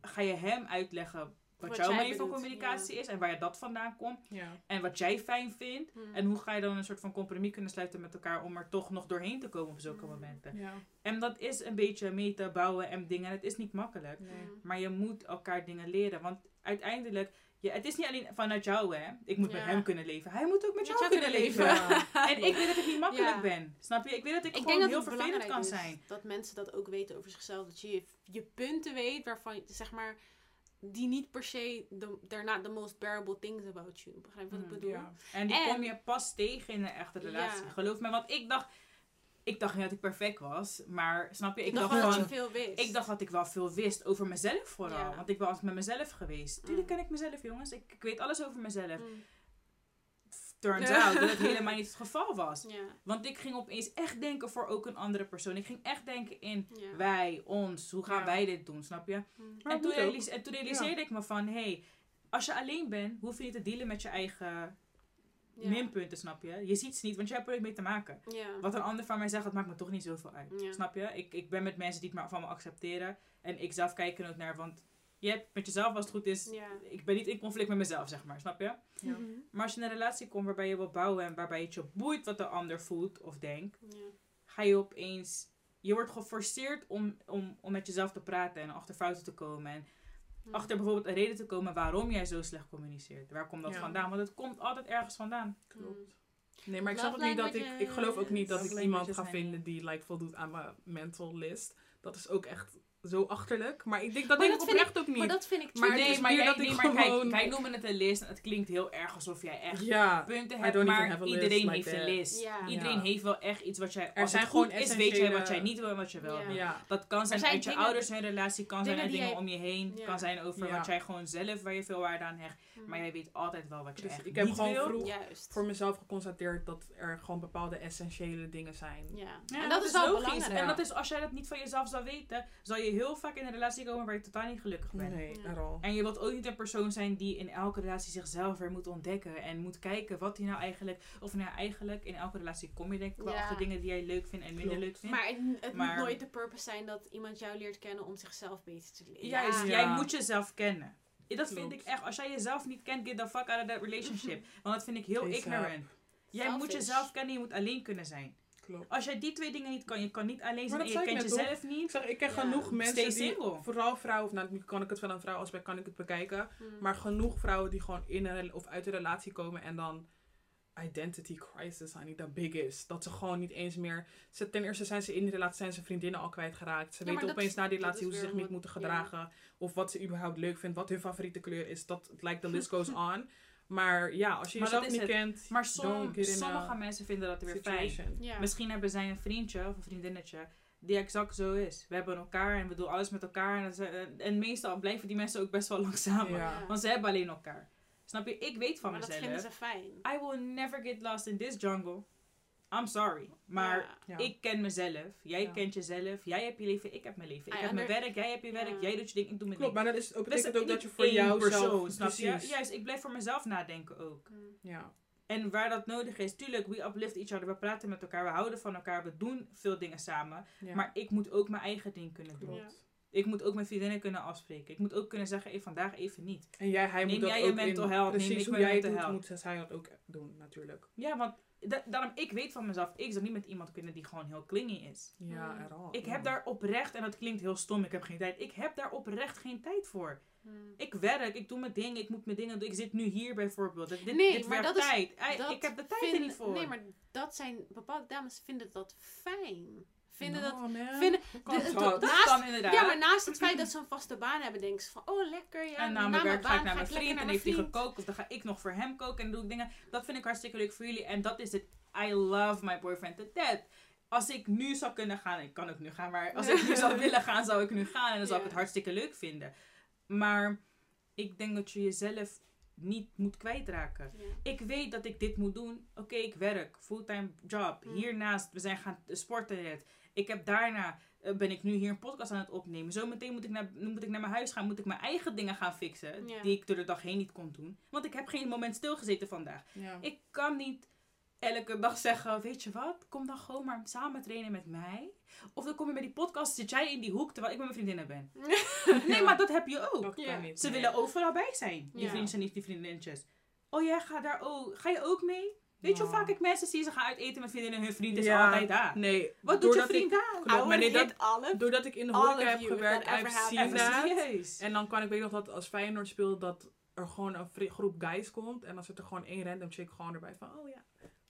ga je hem uitleggen wat, Wat jouw manier van communicatie is en waar je dat vandaan komt. Ja. En wat jij fijn vindt. Mm. En hoe ga je dan een soort van compromis kunnen sluiten met elkaar om er toch nog doorheen te komen op zulke Mm. momenten. Ja. En dat is een beetje meten, bouwen en dingen. Het is niet makkelijk. Nee. Mm. Maar je moet elkaar dingen leren. Want uiteindelijk, je, het is niet alleen vanuit jou hè. Ik moet met Ja. hem kunnen leven. Hij moet ook met Met jou jou kunnen kunnen leven. Ja. En ik weet dat ik niet makkelijk Ja. ben. Snap je? Ik weet dat ik, Ik gewoon dat heel vervelend kan is zijn. dat mensen dat ook weten over zichzelf. Dat je je, je punten weet waarvan je, zeg maar, die niet per se, the, they're not the most bearable things about you. Begrijp wat Mm, ik bedoel? Ja. En die En- kom je pas tegen in een echte relatie. Ja. Geloof me. Want ik dacht, ik dacht niet dat ik perfect was. Maar snap je? Ik, Ik dacht dacht dat veel wist. Ik dacht dat ik wel veel wist over mezelf vooral. Ja. Want ik was met mezelf geweest. Tuurlijk Mm. ken ik mezelf, jongens. Ik, ik weet alles over mezelf. Mm, Turns Ja. out dat het helemaal niet het geval was. ja, Want ik ging opeens echt denken voor ook een andere persoon. Ik ging echt denken in ja. wij, ons. Hoe gaan Ja. wij dit doen, snap je? Mm. Maar En toen, en realiseerde ik me van... Hé, hey, als je alleen bent, hoef je niet te dealen met je eigen Ja. minpunten, snap je? Je ziet ze niet, want jij hebt er ook mee te maken. Ja. Wat een ander van mij zegt, dat maakt me toch niet zoveel uit. Ja. Snap je? Ik, ik ben met mensen die het maar van me accepteren. En ik zelf kijk er ook naar, want je hebt met jezelf als het goed is... Ja. Ik ben niet in conflict met mezelf, zeg maar. Snap je? Ja. Mhm. Maar als je in een relatie komt waarbij je wil bouwen... en waarbij het je boeit wat de ander voelt of denkt... Ja. ga je opeens... Je wordt geforceerd om, om, om met jezelf te praten en achter fouten te komen. En achter bijvoorbeeld een reden te komen waarom jij zo slecht communiceert. Waar komt dat Ja. vandaan? Want het komt altijd ergens vandaan. Klopt. Nee, maar ik snap ook niet dat ik... Ik geloof ook niet dat ik iemand ga vinden die like, voldoet aan mijn mental list. Dat is ook echt zo achterlijk. Maar ik denk dat Maar denk dat ik oprecht ook niet. Maar dat vind ik Maar nee, maar, jij, dat ik maar gewoon- kijk, wij noemen het een list. En het klinkt heel erg alsof jij echt ja, punten hebt. Maar iedereen heeft een list. Ja. Iedereen Ja. heeft wel echt iets wat jij... Er Als zijn het goed gewoon is, weet jij wat jij niet wil en wat je wel Ja. wil. ja. Dat kan zijn zijn uit je ouders hun relatie, kan zijn dingen uit dingen jij- om je heen. Kan zijn over wat jij gewoon zelf, waar je veel waarde aan hecht. Maar jij weet altijd wel wat je Dus echt ik heb gewoon wil. vroeg voor mezelf geconstateerd dat er gewoon bepaalde essentiële dingen zijn. En dat, is wel logisch. belangrijk. En dat is, als jij dat niet van jezelf zou weten, zal je heel vaak in een relatie komen waar je totaal niet gelukkig bent. Nee, Ja. En je wilt ook niet een persoon zijn die in elke relatie zichzelf weer moet ontdekken. En moet kijken wat hij nou eigenlijk... Of nou eigenlijk, in elke relatie kom je denk ik wel Ja. achter dingen die jij leuk vindt en minder Klopt. leuk vindt. Maar het, het Maar- moet nooit de purpose zijn dat iemand jou leert kennen om zichzelf beter te leren. Juist, Ja. jij moet jezelf kennen. Dat vind ik echt. Als jij jezelf niet kent, get the fuck out of that relationship. Want dat vind ik heel ignorant. Jij moet jezelf kennen, je moet alleen kunnen zijn. Klopt. Als jij die twee dingen niet kan, je kan niet alleen zijn Maar en je ik kent jezelf Ik niet. zeg, ik ken Ja. genoeg mensen Stay die, single. vooral vrouwen, of nou, nu kan ik het van een vrouw aspect, kan ik het bekijken. Mm. Maar genoeg vrouwen die gewoon in een, of uit een relatie komen en dan identity crisis, honey, dat big is. Dat ze gewoon niet eens meer, ze, ten eerste zijn ze in die relatie, zijn ze vriendinnen al kwijtgeraakt. Ze Ja, weten opeens na die relatie hoe ze zich niet moeten ja. gedragen. Of wat ze überhaupt leuk vindt, wat hun favoriete kleur is. Dat, like, the list goes on. Maar ja, als je Maar jezelf dat niet het. kent, Maar som- sommige mensen vinden dat weer fijn. situation. Ja. Misschien hebben zij een vriendje of een vriendinnetje die exact zo is. We hebben elkaar en we doen alles met elkaar. En, dat ze- en meestal blijven die mensen ook best wel lang samen. Ja. Want ze hebben alleen elkaar. Snap je? Ik weet van maar dat mezelf. vinden ze fijn. I will never get lost in this jungle. I'm sorry. Maar Ja. Ik ken mezelf. Jij Ja. kent jezelf. Jij hebt je leven. Ik heb mijn leven. Ik I heb mijn werk. Jij hebt je werk. Ja. Jij doet je ding. Ik doe mijn Klopt, ding. maar dat, is, dat Dat is betekent ook dat je niet voor één jou persoon, zelf, snap je? Juist, ik blijf voor mezelf nadenken ook. Ja. En waar dat nodig is, tuurlijk, we uplift each other. We praten met elkaar, we houden van elkaar, we doen veel dingen samen. Ja. Maar ik moet ook mijn eigen ding kunnen doen. Klopt. Ik moet ook mijn vriendinnen kunnen afspreken. Ik moet ook kunnen zeggen, hey, vandaag even niet. En jij, hij Neem moet dat jij je ook mental in, health, neem precies ik hoe jij het mental doet, moet zij dat ook doen, natuurlijk. Ja, want da- daarom, ik weet van mezelf, ik zou niet met iemand kunnen die gewoon heel clingy is. Ja, at all. Ik heb daar oprecht, en dat klinkt heel stom, ik heb geen tijd. Ik heb daar oprecht geen tijd voor. Mm. Ik werk, ik doe mijn dingen, ik moet mijn dingen doen. Ik zit nu hier bijvoorbeeld. Dit, Nee, dit maar dat is- tijd. I- dat ik heb de tijd Vind- er niet voor. Nee, maar dat zijn bepaalde dames vinden dat fijn. Vinden dat. No, man. Vinden, Hoe kan de- dat? de- dat naast- kan inderdaad. ja, maar naast het feit dat ze een vaste baan hebben, denken ze van, oh lekker, ja. en na na mijn werk ga ik naar mijn vriend en heeft hij gekookt. Of dan ga ik nog voor hem koken en doe ik dingen. Dat vind ik hartstikke leuk voor jullie. En dat is het. I love my boyfriend to death. Als ik nu zou kunnen gaan, ik kan ook nu gaan, maar als ik nu zou willen gaan, zou ik nu gaan. En dan zou ik het hartstikke leuk vinden. Maar ik denk dat je jezelf niet moet kwijtraken. Ja. Ik weet dat ik dit moet doen. Oké, ik werk. Fulltime job. Mm. Hiernaast, we zijn gaan sporten. Ik heb daarna, eh, ben ik nu hier een podcast aan het opnemen. Zometeen moet ik, naar, moet ik naar mijn huis gaan. Moet ik mijn eigen dingen gaan fixen. Ja. Die ik door de dag heen niet kon doen. Want ik heb geen moment stilgezeten vandaag. Ja. Ik kan niet elke dag zeggen, weet je wat, kom dan gewoon maar samen trainen met mij. Of dan kom je bij die podcast, zit jij in die hoek terwijl ik met mijn vriendinnen ben. Nee, maar dat heb je ook. Ja. Ze willen overal bij zijn, die vriendjes en die die vriendinnetjes. Oh, jij gaat daar ook, ga je ook mee? Weet je hoe vaak ik mensen zie, ze gaan uit eten met vriendinnen en hun vriend is Ja. altijd daar. Nee. Wat doet je vriend ik- daar? Klopt, maar nee, dat, doordat ik in de horeca heb gewerkt, that. serieus. En dan kan ik weet nog dat als Feyenoord speelt, dat er gewoon een groep guys komt. En dan zit er gewoon één random chick gewoon erbij van, oh ja.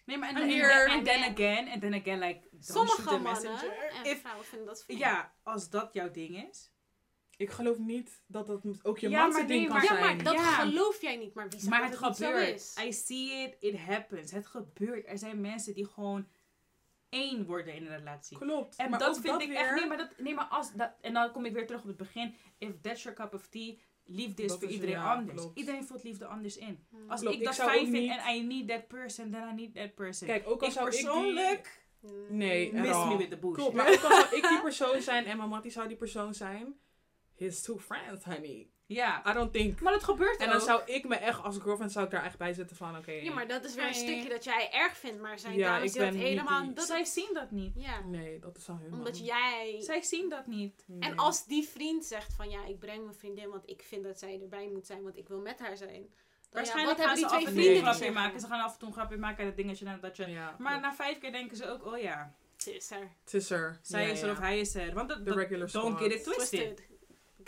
Nee, maar en, I'm en, here. en then again, en then again, like, don't shoot Sommige the mannen messenger. en vrouwen vinden dat fijn. ja, als dat jouw ding is. Ik geloof niet dat dat ook je Ja, maar ding nee, kan maar- Ja, zijn. maar dat Ja. geloof jij niet, maar wie zegt Maar dat het het niet zo gebeurt. is? I see it, it happens. Het gebeurt. Er zijn mensen die gewoon één worden in een relatie. Klopt. En maar dat ook vind ik echt. Nee, maar, dat, nee, maar als dat. En dan kom ik weer terug op het begin. If that's your cup of tea, liefde is Dat voor is- iedereen ja, anders. klopt. Iedereen voelt liefde anders in. Hmm. Als Klopt, ik dat fijn vind niet- en I need that person, then I need that person. Kijk, ook al ik zou ik die- persoonlijk Nee, miss me with the bullshit. Klopt, maar ook al zou ik die persoon zijn en mijn mattie zou die persoon zijn. His two friends, honey. ja. I don't think. Maar dat gebeurt En dan ook. zou ik me echt als girlfriend zou ik daar echt bij zitten van, oké. Ja, maar dat is weer een stukje dat jij erg vindt, maar zijn Ja, dames die dat helemaal... die- Dat, Zij zien dat niet. ja, Nee, dat is aan hun omdat jij... Zij zien dat niet. Nee. En als die vriend zegt van ja, ik breng mijn vriendin, want ik vind dat zij erbij moet zijn, want ik wil met haar zijn. Dan Waarschijnlijk ja, gaan ze hebben af die en twee toe een grapje maken. Ze gaan af en toe een grapje maken en dat dingetje en dat je. Ja, Maar na vijf keer denken ze ook, oh ja, Ze is er. Het is er. zij Ja, is er ja. of hij is er. Want dat- regular don't squad. get it twisted.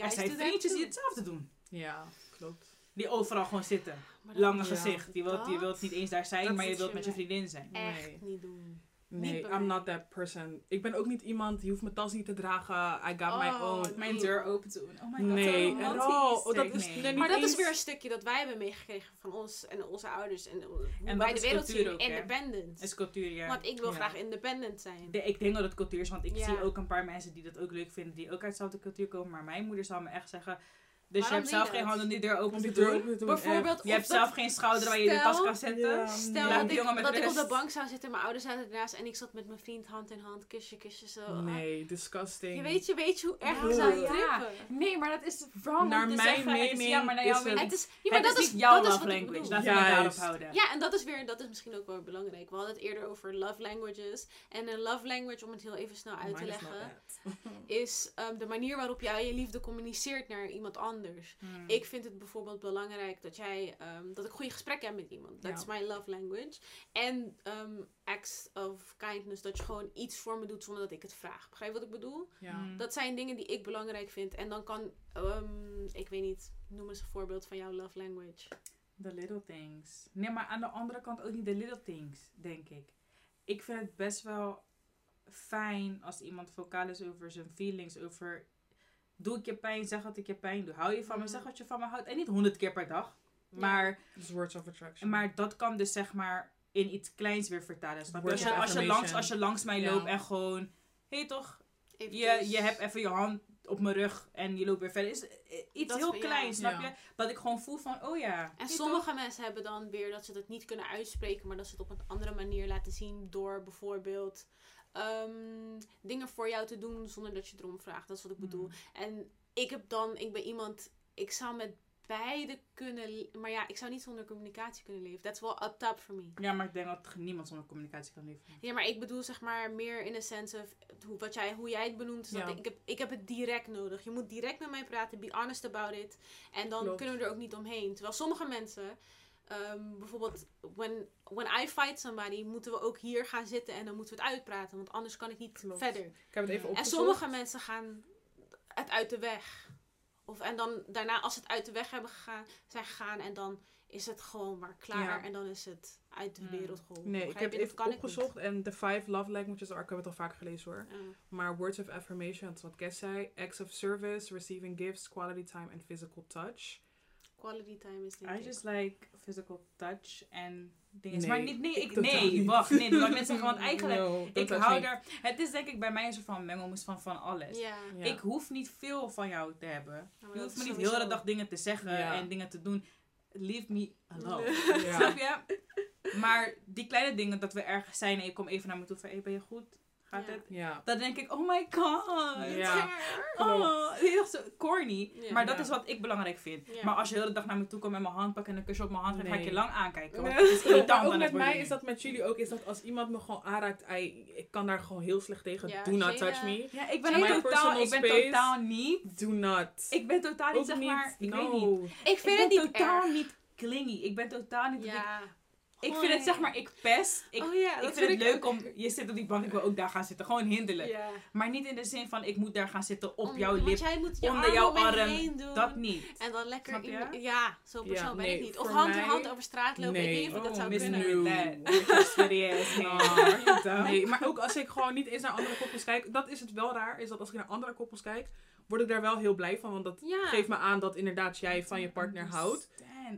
Er zijn vriendjes die hetzelfde doen. Ja, klopt. Die overal gewoon zitten. Lange Ja. gezicht. Je wilt, je wilt niet eens daar zijn, maar je wilt je met je vriendin zijn. echt Nee. niet doen. Nee, bij I'm not that person. Ik ben ook niet iemand, die hoeft mijn tas niet te dragen. I got my Oh, own. nee. Mijn deur open te doen. Oh my god. Nee. Oh, dat is- nee. nee, Maar dat is weer een stukje dat wij hebben meegekregen van ons en onze ouders en dat wij de wereld cultuur zien. ook, hè? Independent. is cultuur, ja. Want ik wil Ja. graag independent zijn. De- ik denk dat het cultuur is, want ik Ja. zie ook een paar mensen die dat ook leuk vinden, die ook uit dezelfde cultuur komen. Maar mijn moeder zal me echt zeggen, dus Waarom je hebt zelf geen dat? hand om die deur open te doen. Bijvoorbeeld, Je hebt zelf geen schouder waar je de tas kan zetten. Ja, Stel dat, ik, jongen met dat ik op de bank zou zitten en mijn ouders zaten ernaast en ik zat met mijn vriend hand in hand, kusje, kusje, zo. Nee, disgusting. Je weet, je weet je hoe erg Ja. ik zou Ja. trippen. Nee, maar dat is wrong Naar om te mijn zeggen. Is- mening ja, maar naar jouw het- mening. Het is, ja, maar het dat is jouw dat is love language. Laten we het daarop houden. Ja, en dat is weer, dat is misschien ook wel belangrijk. We hadden het eerder over love languages. En een love language, om het heel even snel uit te leggen, is ehm, de manier waarop jij je liefde communiceert naar iemand anders. Hmm. Ik vind het bijvoorbeeld belangrijk dat jij, ehm, dat ik goede gesprekken heb met iemand. That's my love language. En ehm, acts of kindness, dat je gewoon iets voor me doet zonder dat ik het vraag. Begrijp je wat ik bedoel? Ja. Hmm. Dat zijn dingen die ik belangrijk vind. En dan kan, ehm, ik weet niet, noem eens een voorbeeld van jouw love language. The little things. Nee, maar aan de andere kant ook niet de little things, denk ik. Ik vind het best wel fijn als iemand vocaal is over zijn feelings, over... Doe ik je pijn, zeg dat ik je pijn doe. Hou je van me, Mhm. zeg wat je van me houdt. En niet honderd keer per dag. Maar, Dus words of attraction. maar dat kan dus zeg maar in iets kleins weer vertalen. Snap je? Als je, als je, langs, affirmation. als je langs mij loopt en gewoon... Hé hey, toch, je, je hebt even je hand op mijn rug en je loopt weer verder. Is eh, iets Dat- heel kleins, snap je? Dat ik gewoon voel van, oh ja. En sommige mensen hebben dan weer dat ze dat niet kunnen uitspreken, maar dat ze het op een andere manier laten zien door bijvoorbeeld ehm, dingen voor jou te doen zonder dat je erom vraagt. Dat is wat ik bedoel. En ik heb dan, ik ben iemand, ik zou met beide kunnen, maar ja, ik zou niet zonder communicatie kunnen leven. That's wel up top for me. Ja, maar ik denk dat niemand zonder communicatie kan leven. Ja, maar ik bedoel zeg maar meer in de sense of hoe, wat jij, hoe jij het benoemt. Is dat ik, ik, heb, ik heb het direct nodig. Je moet direct met mij praten, be honest about it. En dan Klopt. kunnen we er ook niet omheen. Terwijl sommige mensen, ehm, bijvoorbeeld, when, when I fight somebody, moeten we ook hier gaan zitten en dan moeten we het uitpraten. Want anders kan ik niet Klopt. verder. Ik heb het even En sommige mensen gaan het uit de weg. Of, en dan daarna, als ze het uit de weg hebben gegaan, zijn gegaan en dan is het gewoon maar klaar. Ja. En dan is het uit de Mm. wereld geholpen. Nee, ik heb? Dat even opgezocht en de five love languages, daar ik heb het al vaker gelezen hoor. Maar words of affirmation, dat is wat Kes zei. Acts of service, receiving gifts, quality time and physical touch. Quality time is denk I ik. just like physical touch en dingen. Nee, maar niet, nee, ik, nee, niet. wacht, nee, dat wil ik net zeggen. Want eigenlijk, No, ik hou er, het is denk ik bij mij een soort van mengelmoes van van alles. Ik hoef niet veel van jou te hebben. maar Je hoeft me niet heel de dag dingen te zeggen en dingen te doen. Leave me alone. Ja. Snap je? Maar die kleine dingen dat we ergens zijn en je komt even naar me toe van, hey, ben je goed? Gaat Ja. het? Ja. Dan denk ik, oh my god. Ja. Oh, heel zo corny. Ja. maar dat Ja. is wat ik belangrijk vind. Ja. Maar als je de hele dag naar me toe komt met mijn hand pakken en een kusje op mijn hand geeft, ga ik je lang aankijken. Want Nee. is irritant ook met mij is dat met jullie ook, is dat als iemand me gewoon aanraakt, I, ik kan daar gewoon heel slecht tegen. Ja, Do not touch me. Ja, ik ben My totaal, personal ik ben space. totaal niet. Do not. Ik ben totaal niet, ook zeg niet, maar, ik weet niet. Ik Ik vind ben het niet totaal erg. niet clingy. Ik ben totaal niet. dat Ik, ik vind het zeg maar, ik pest. Ik, oh ja, ik dat vind het leuk ook. om, je zit op die bank, ik wil ook daar gaan zitten. Gewoon hinderlijk. Maar niet in de zin van, ik moet daar gaan zitten op Om- jouw lip, jij moet je onder arm jouw arm. doen. Dat niet. En dan lekker in Ja, zo'n Ja, persoon ben ik niet. Of hand in hand over straat lopen. Ik Nee. weet niet of ik dat Oh, zou Miss kunnen. No. Dumb. Nee, maar ook als ik gewoon niet eens naar andere koppels kijk, dat is het wel raar, is dat als ik naar andere koppels kijk, word ik daar wel heel blij van, want dat Ja. geeft me aan dat inderdaad jij van je partner houdt.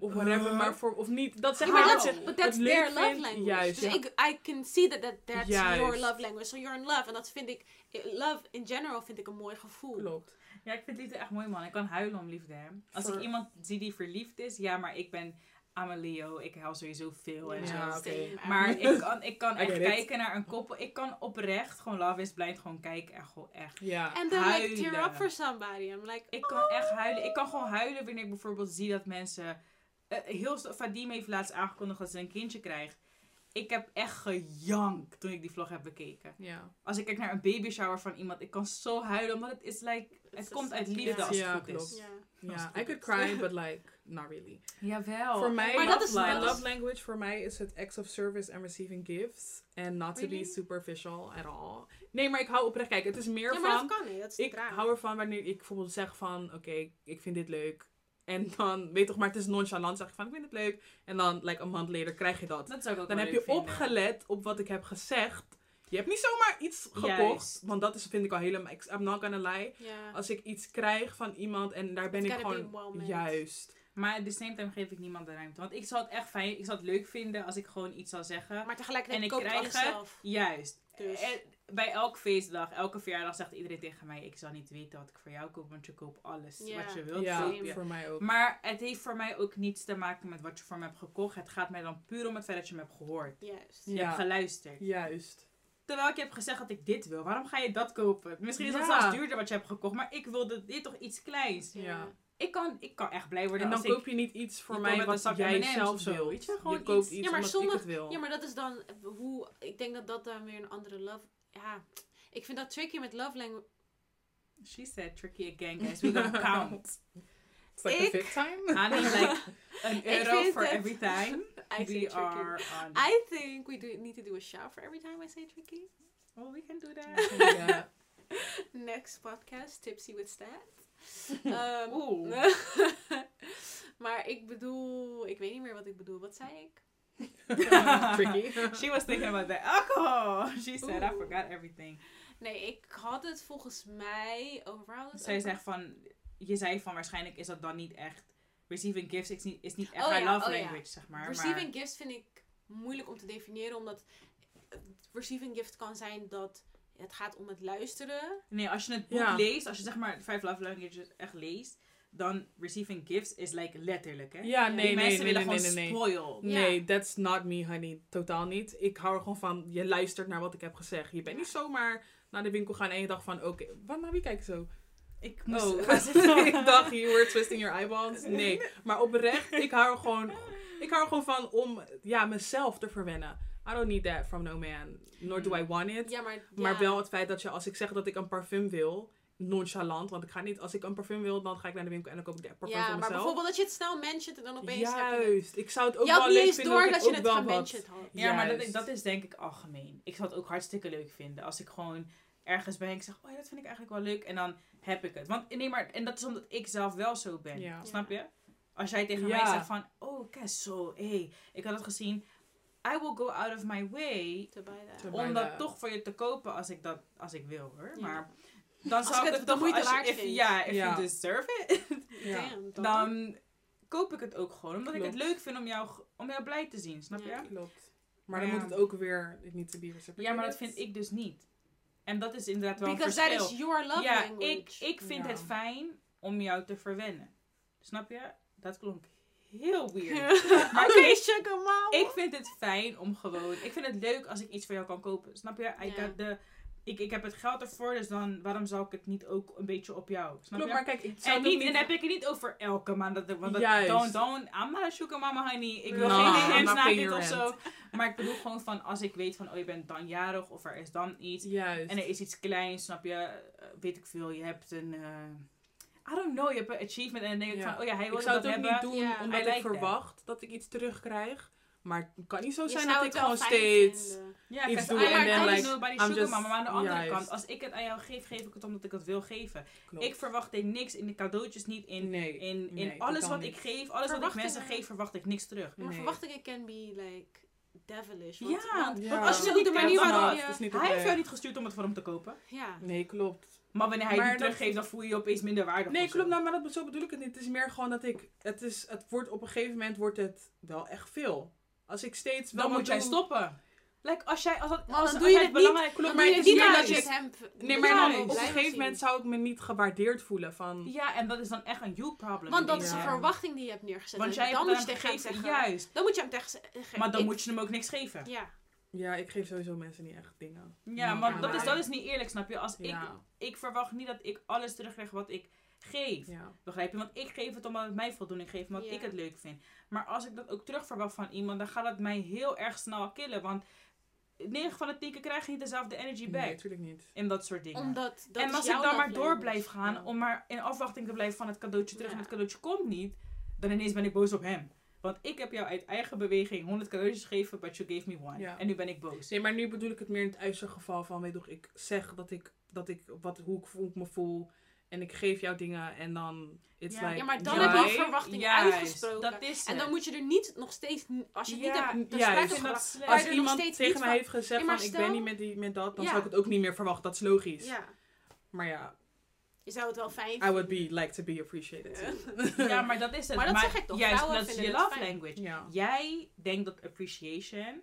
Of whatever, Uh. maar voor, of niet. Dat zeg maar dat je but that's their love vindt. language. Juist, dus ja. ik, I can see that, that that's Juist. your love language. So you're in love. En dat vind ik, love in general vind ik een mooi gevoel. Klopt. Ja, ik vind liefde echt mooi, man. Ik kan huilen om liefde. Hè. Als ik iemand zie die verliefd is, ja, maar ik ben I'm a Leo. Ik huil sowieso veel en Ja, zo. Ja, oké. same. Maar ik kan, ik kan echt kijken naar een koppel. Ik kan oprecht gewoon Love is Blind gewoon kijken en gewoon echt. Ja. And then like tear up for somebody. I'm like, Ik kan echt huilen. Ik kan gewoon huilen wanneer ik bijvoorbeeld zie dat mensen... eh, heel Vadim heeft laatst aangekondigd dat ze een kindje krijgt. Ik heb echt gejankt toen ik die vlog heb bekeken. ja. Als ik kijk naar een baby shower van iemand, ik kan zo huilen. Omdat het is like... Het komt uit liefde als het Ja, goed klopt. is. ja. I could cry, but like, not really. Jawel. Voor mij, Maar dat love, is- my is- love language voor mij is het acts of service and receiving gifts. And not to be superficial at all. Nee, maar ik hou oprecht. Kijk, het is meer Ja, maar van... dat kan niet. Dat is niet Ik raar. hou ervan wanneer ik bijvoorbeeld zeg van... Oké, ik vind dit leuk. En dan, weet toch, maar het is nonchalant. Zeg ik van, ik vind het leuk. En dan, like, een maand later krijg je dat. Dat zou ik ook Dan heb leuk je vinden. opgelet op wat ik heb gezegd. Je hebt niet zomaar iets gekocht. Juist. Want dat is, vind ik al helemaal... I'm not gonna lie. Ja. Als ik iets krijg van iemand en daar ben It's ik gewoon... well. Juist. Maar at the same time geef ik niemand de ruimte. Want ik zou het echt fijn... Ik zou het leuk vinden als ik gewoon iets zou zeggen. Maar tegelijkertijd En ik koop krijg het. zelf. Juist. Dus. En bij elk feestdag, elke verjaardag zegt iedereen tegen mij... Ik zal niet weten wat ik voor jou koop, want je koopt alles wat je wilt. Ja, je. voor mij ook. Maar het heeft voor mij ook niets te maken met wat je voor me hebt gekocht. Het gaat mij dan puur om het feit dat je me hebt gehoord. Juist. Je Ja. hebt geluisterd. Juist. Terwijl ik je heb gezegd dat ik dit wil. Waarom ga je dat kopen? Misschien is dat Ja. zelfs duurder wat je hebt gekocht. Maar ik wilde dit toch iets kleins. Ja. Ik kan, ik kan echt blij worden En dan als koop je niet iets voor je mij wat een zak jij zelf zo, wil. weet je? Gewoon koopt iets- iets Ja, maar omdat sommige- ik het wil. Ja, maar dat is dan hoe. Ik denk dat dat dan weer een andere love. Ja. Ik vind dat tricky met love language. She said tricky again, guys. We don't count. It's like Ik- the fifth time. I need like an euro for every time. I We are on. I think we do need to do a shout for every time I say tricky. Oh, we can do that. Next podcast, Tipsy with Stat. Um, Oeh. maar ik bedoel, ik weet niet meer wat ik bedoel. Wat zei ik? Tricky. She was thinking about the alcohol. She said, I forgot everything. Nee, ik had het volgens mij over. waar hadden we het Zij over? zegt van, je zei van waarschijnlijk is dat dan niet echt, receiving gifts is niet, is niet echt Oh haar ja, love oh ja. language, zeg maar. Receiving gifts vind ik moeilijk om te definiëren, omdat receiving gift kan zijn dat het gaat om het luisteren. nee, als je het boek Ja. leest, als je zeg maar vijf love languages echt leest, dan receiving gifts is like letterlijk, hè? Ja, Die nee, nee, mensen nee, willen nee, gewoon nee, nee. spoil. Nee, that's not me, honey. Totaal niet. Ik hou er gewoon van, je luistert naar wat ik heb gezegd. Je bent niet zomaar naar de winkel gaan en je dacht van, oké, wat naar wie kijk je zo? Ik moest Oh, ik dacht, you were twisting your eyeballs. Nee, maar oprecht, ik hou er gewoon, ik hou er gewoon van om, ja, mezelf te verwennen. I don't need that from no man. Nor do I want it. Ja, maar, Maar ja. wel het feit dat je, als ik zeg dat ik een parfum wil, nonchalant, want ik ga niet, als ik een parfum wil, dan ga ik naar de winkel en dan koop ik de parfum Ja, voor maar mezelf. bijvoorbeeld dat je het snel mentioned en dan opeens. Juist, ik zou het ook Je wel niet leuk eens vinden door dat je het gementioned had. Ja, maar dat, dat is denk ik algemeen. Ik zou het ook hartstikke leuk vinden als ik gewoon ergens ben en ik zeg, oh ja, dat vind ik eigenlijk wel leuk. En dan heb ik het. Want nee, maar, en dat is omdat ik zelf wel zo ben. Ja. Snap je? Als jij tegen Ja. mij zegt van, oh, kijk zo, hé, hey, ik had het gezien. I will go out of my way To buy that. Om Maar, dat toch voor je te kopen als ik, dat, als ik wil hoor. Ja. Maar dan zou ik het de toch, moeite waard ja, if Ja. you deserve it, Ja. Damn, toch? dan koop ik het ook gewoon. Omdat ik het leuk vind om jou, om jou blij te zien, snap Ja. je? Klopt. Maar dan moet het ook weer, needs to be reciprocated. Ja, maar dat vind ik dus niet. En dat is inderdaad wel Because een that verschil. is your love ja, language. ik, ik vind Ja. het fijn om jou te verwennen. Snap je? Dat klonk heel weird. Sugar mama. ik vind het fijn om gewoon... Ik vind het leuk als ik iets voor jou kan kopen. Snap je? I Ja. got the ik, ik heb het geld ervoor, dus dan waarom zou ik het niet ook een beetje op jou? Snap Klopt, je? maar kijk, ik zou En, niet, en dan heb ik het niet over elke maand. Dat, want dat, Juist. don't, don't, I'm not a sugar mama honey. Ik wil No, geen DM's na dit of zo. Maar ik bedoel gewoon van, als ik weet van, oh je bent dan jarig of er is dan iets. Juist. En er is iets kleins, snap je? Eh, weet ik veel, je hebt een... eh, I don't know, je hebt een achievement en dan denk ik Ja. van, oh ja, hij wil ik zou dat het ook hebben. niet doen omdat I ik like that. verwacht dat ik iets terugkrijg. Maar het kan niet zo zijn dat ik gewoon steeds... vinden. Ja, iets kijk, doen I en like dan, like, nobody I'm sugar just- mama. Maar aan de andere juist. kant, als ik het aan jou geef, geef ik het omdat ik het wil geven. Klopt. Ik verwacht in niks, in de cadeautjes niet, in, nee, in, in nee, alles wat niet. ik geef, alles wat ik mensen geef, verwacht ik niks terug. Maar Nee. verwachtingen can be like devilish. Ja, Want, want Ja. als je niet de manier waarop je- Hij heeft jou niet gestuurd om het voor hem te kopen. ja. Nee, klopt. Maar wanneer hij dat- teruggeeft, dan voel je je opeens minder waardevol. Nee, klopt. Nou, maar dat, zo bedoel ik het niet. Het is meer gewoon dat ik... Het, is, het wordt op een gegeven moment wordt het wel echt veel. Als ik steeds Dan moet jij doe- stoppen. Like, als jij, als, dat, als, dan doe je jij het niet- belangrijk Dan maar het is niet omdat je het hem... Nee, maar dan op een gegeven moment zou ik me niet gewaardeerd voelen van... Ja, en dat is dan echt een you problem. Want dat is een verwachting die je hebt neergezet. Want jij hebt dan moet je tegen hem hem gegeven. zeggen... Juist. Dan moet je hem tegen zeggen... Maar dan ik- moet je hem ook niks geven. Ja. Ja, ik geef sowieso mensen niet echt dingen. Ja, Nee, maar dat is, dat is niet eerlijk, snap je? Als ik, Ja. ik verwacht niet dat ik alles terugkrijg wat ik geef. Ja. Begrijp je? Want ik geef het omdat het mij voldoening geeft, omdat Ja. ik het leuk vind. Maar als ik dat ook terug verwacht van iemand, dan gaat het mij heel erg snel killen. Want 9 van de 10 keer krijg je niet dezelfde energy back. Nee, natuurlijk niet. In dat soort dingen. Omdat dat en als ik dan maar door blijf gaan, Ja. om maar in afwachting te blijven van het cadeautje terug Ja. en het cadeautje komt niet, dan ineens ben ik boos op hem. Want ik heb jou uit eigen beweging 100 cadeautjes gegeven, but you gave me one. Ja. En nu ben ik boos. Nee, maar nu bedoel ik het meer in het uiterste geval van, weet je toch, ik zeg dat ik, dat ik wat, hoe, ik, hoe ik me voel en ik geef jou dingen en dan, it's Ja. like... Ja, maar dan heb je verwachtingen Juist, uitgesproken. Dat is En dan moet je er niet nog steeds... Als je niet hebt... juist. Als er nog iemand tegen mij heeft gezegd van, ik ben niet met, die, met dat, dan Ja. zou ik het ook niet meer verwachten. Dat is logisch. Ja. Maar ja, Je zou het wel fijn I would be, like to be appreciated. Ja, maar dat is het. Maar dat zeg ik toch, Juist, dat is je love fijn. language. Ja. Jij denkt dat appreciation,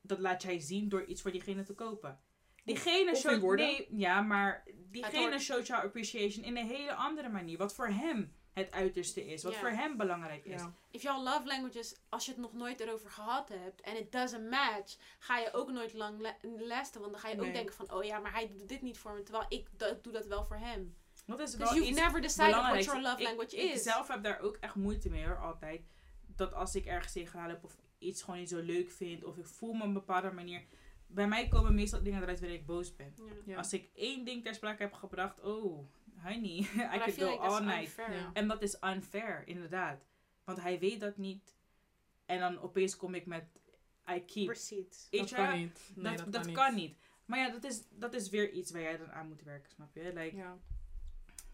dat laat jij zien door iets voor diegene te kopen. Diegene of in showt, woorden. nee, ja, maar diegene showt jouw appreciation in een hele andere manier. Wat voor hem het uiterste is. Wat voor hem belangrijk is. If jouw love languages, als je het nog nooit erover gehad hebt en it doesn't match, ga je ook nooit lang la- lasten. Want dan ga je ook denken van, oh ja, maar hij doet dit niet voor me, terwijl ik dat, doe dat wel voor hem. Dat is wel Because you've iets never decided what your love Ik- language ik, is. zelf heb daar ook echt moeite mee hoor, altijd. Dat als ik ergens tegenaan heb of iets gewoon niet zo leuk vind of ik voel me op een bepaalde manier. Bij mij komen meestal dingen eruit wanneer ik boos ben. Ja. Ja. Als ik één ding ter sprake heb gebracht, oh, honey, I But I could feel go like all night. En dat is unfair, inderdaad. Want hij weet dat niet. En dan opeens kom ik met, I keep. Weet Dat je, kan niet. Nee, dat, dat, dat kan, kan niet. niet. Maar ja, dat is, dat is weer iets waar jij dan aan moet werken, snap je? Like, Ja.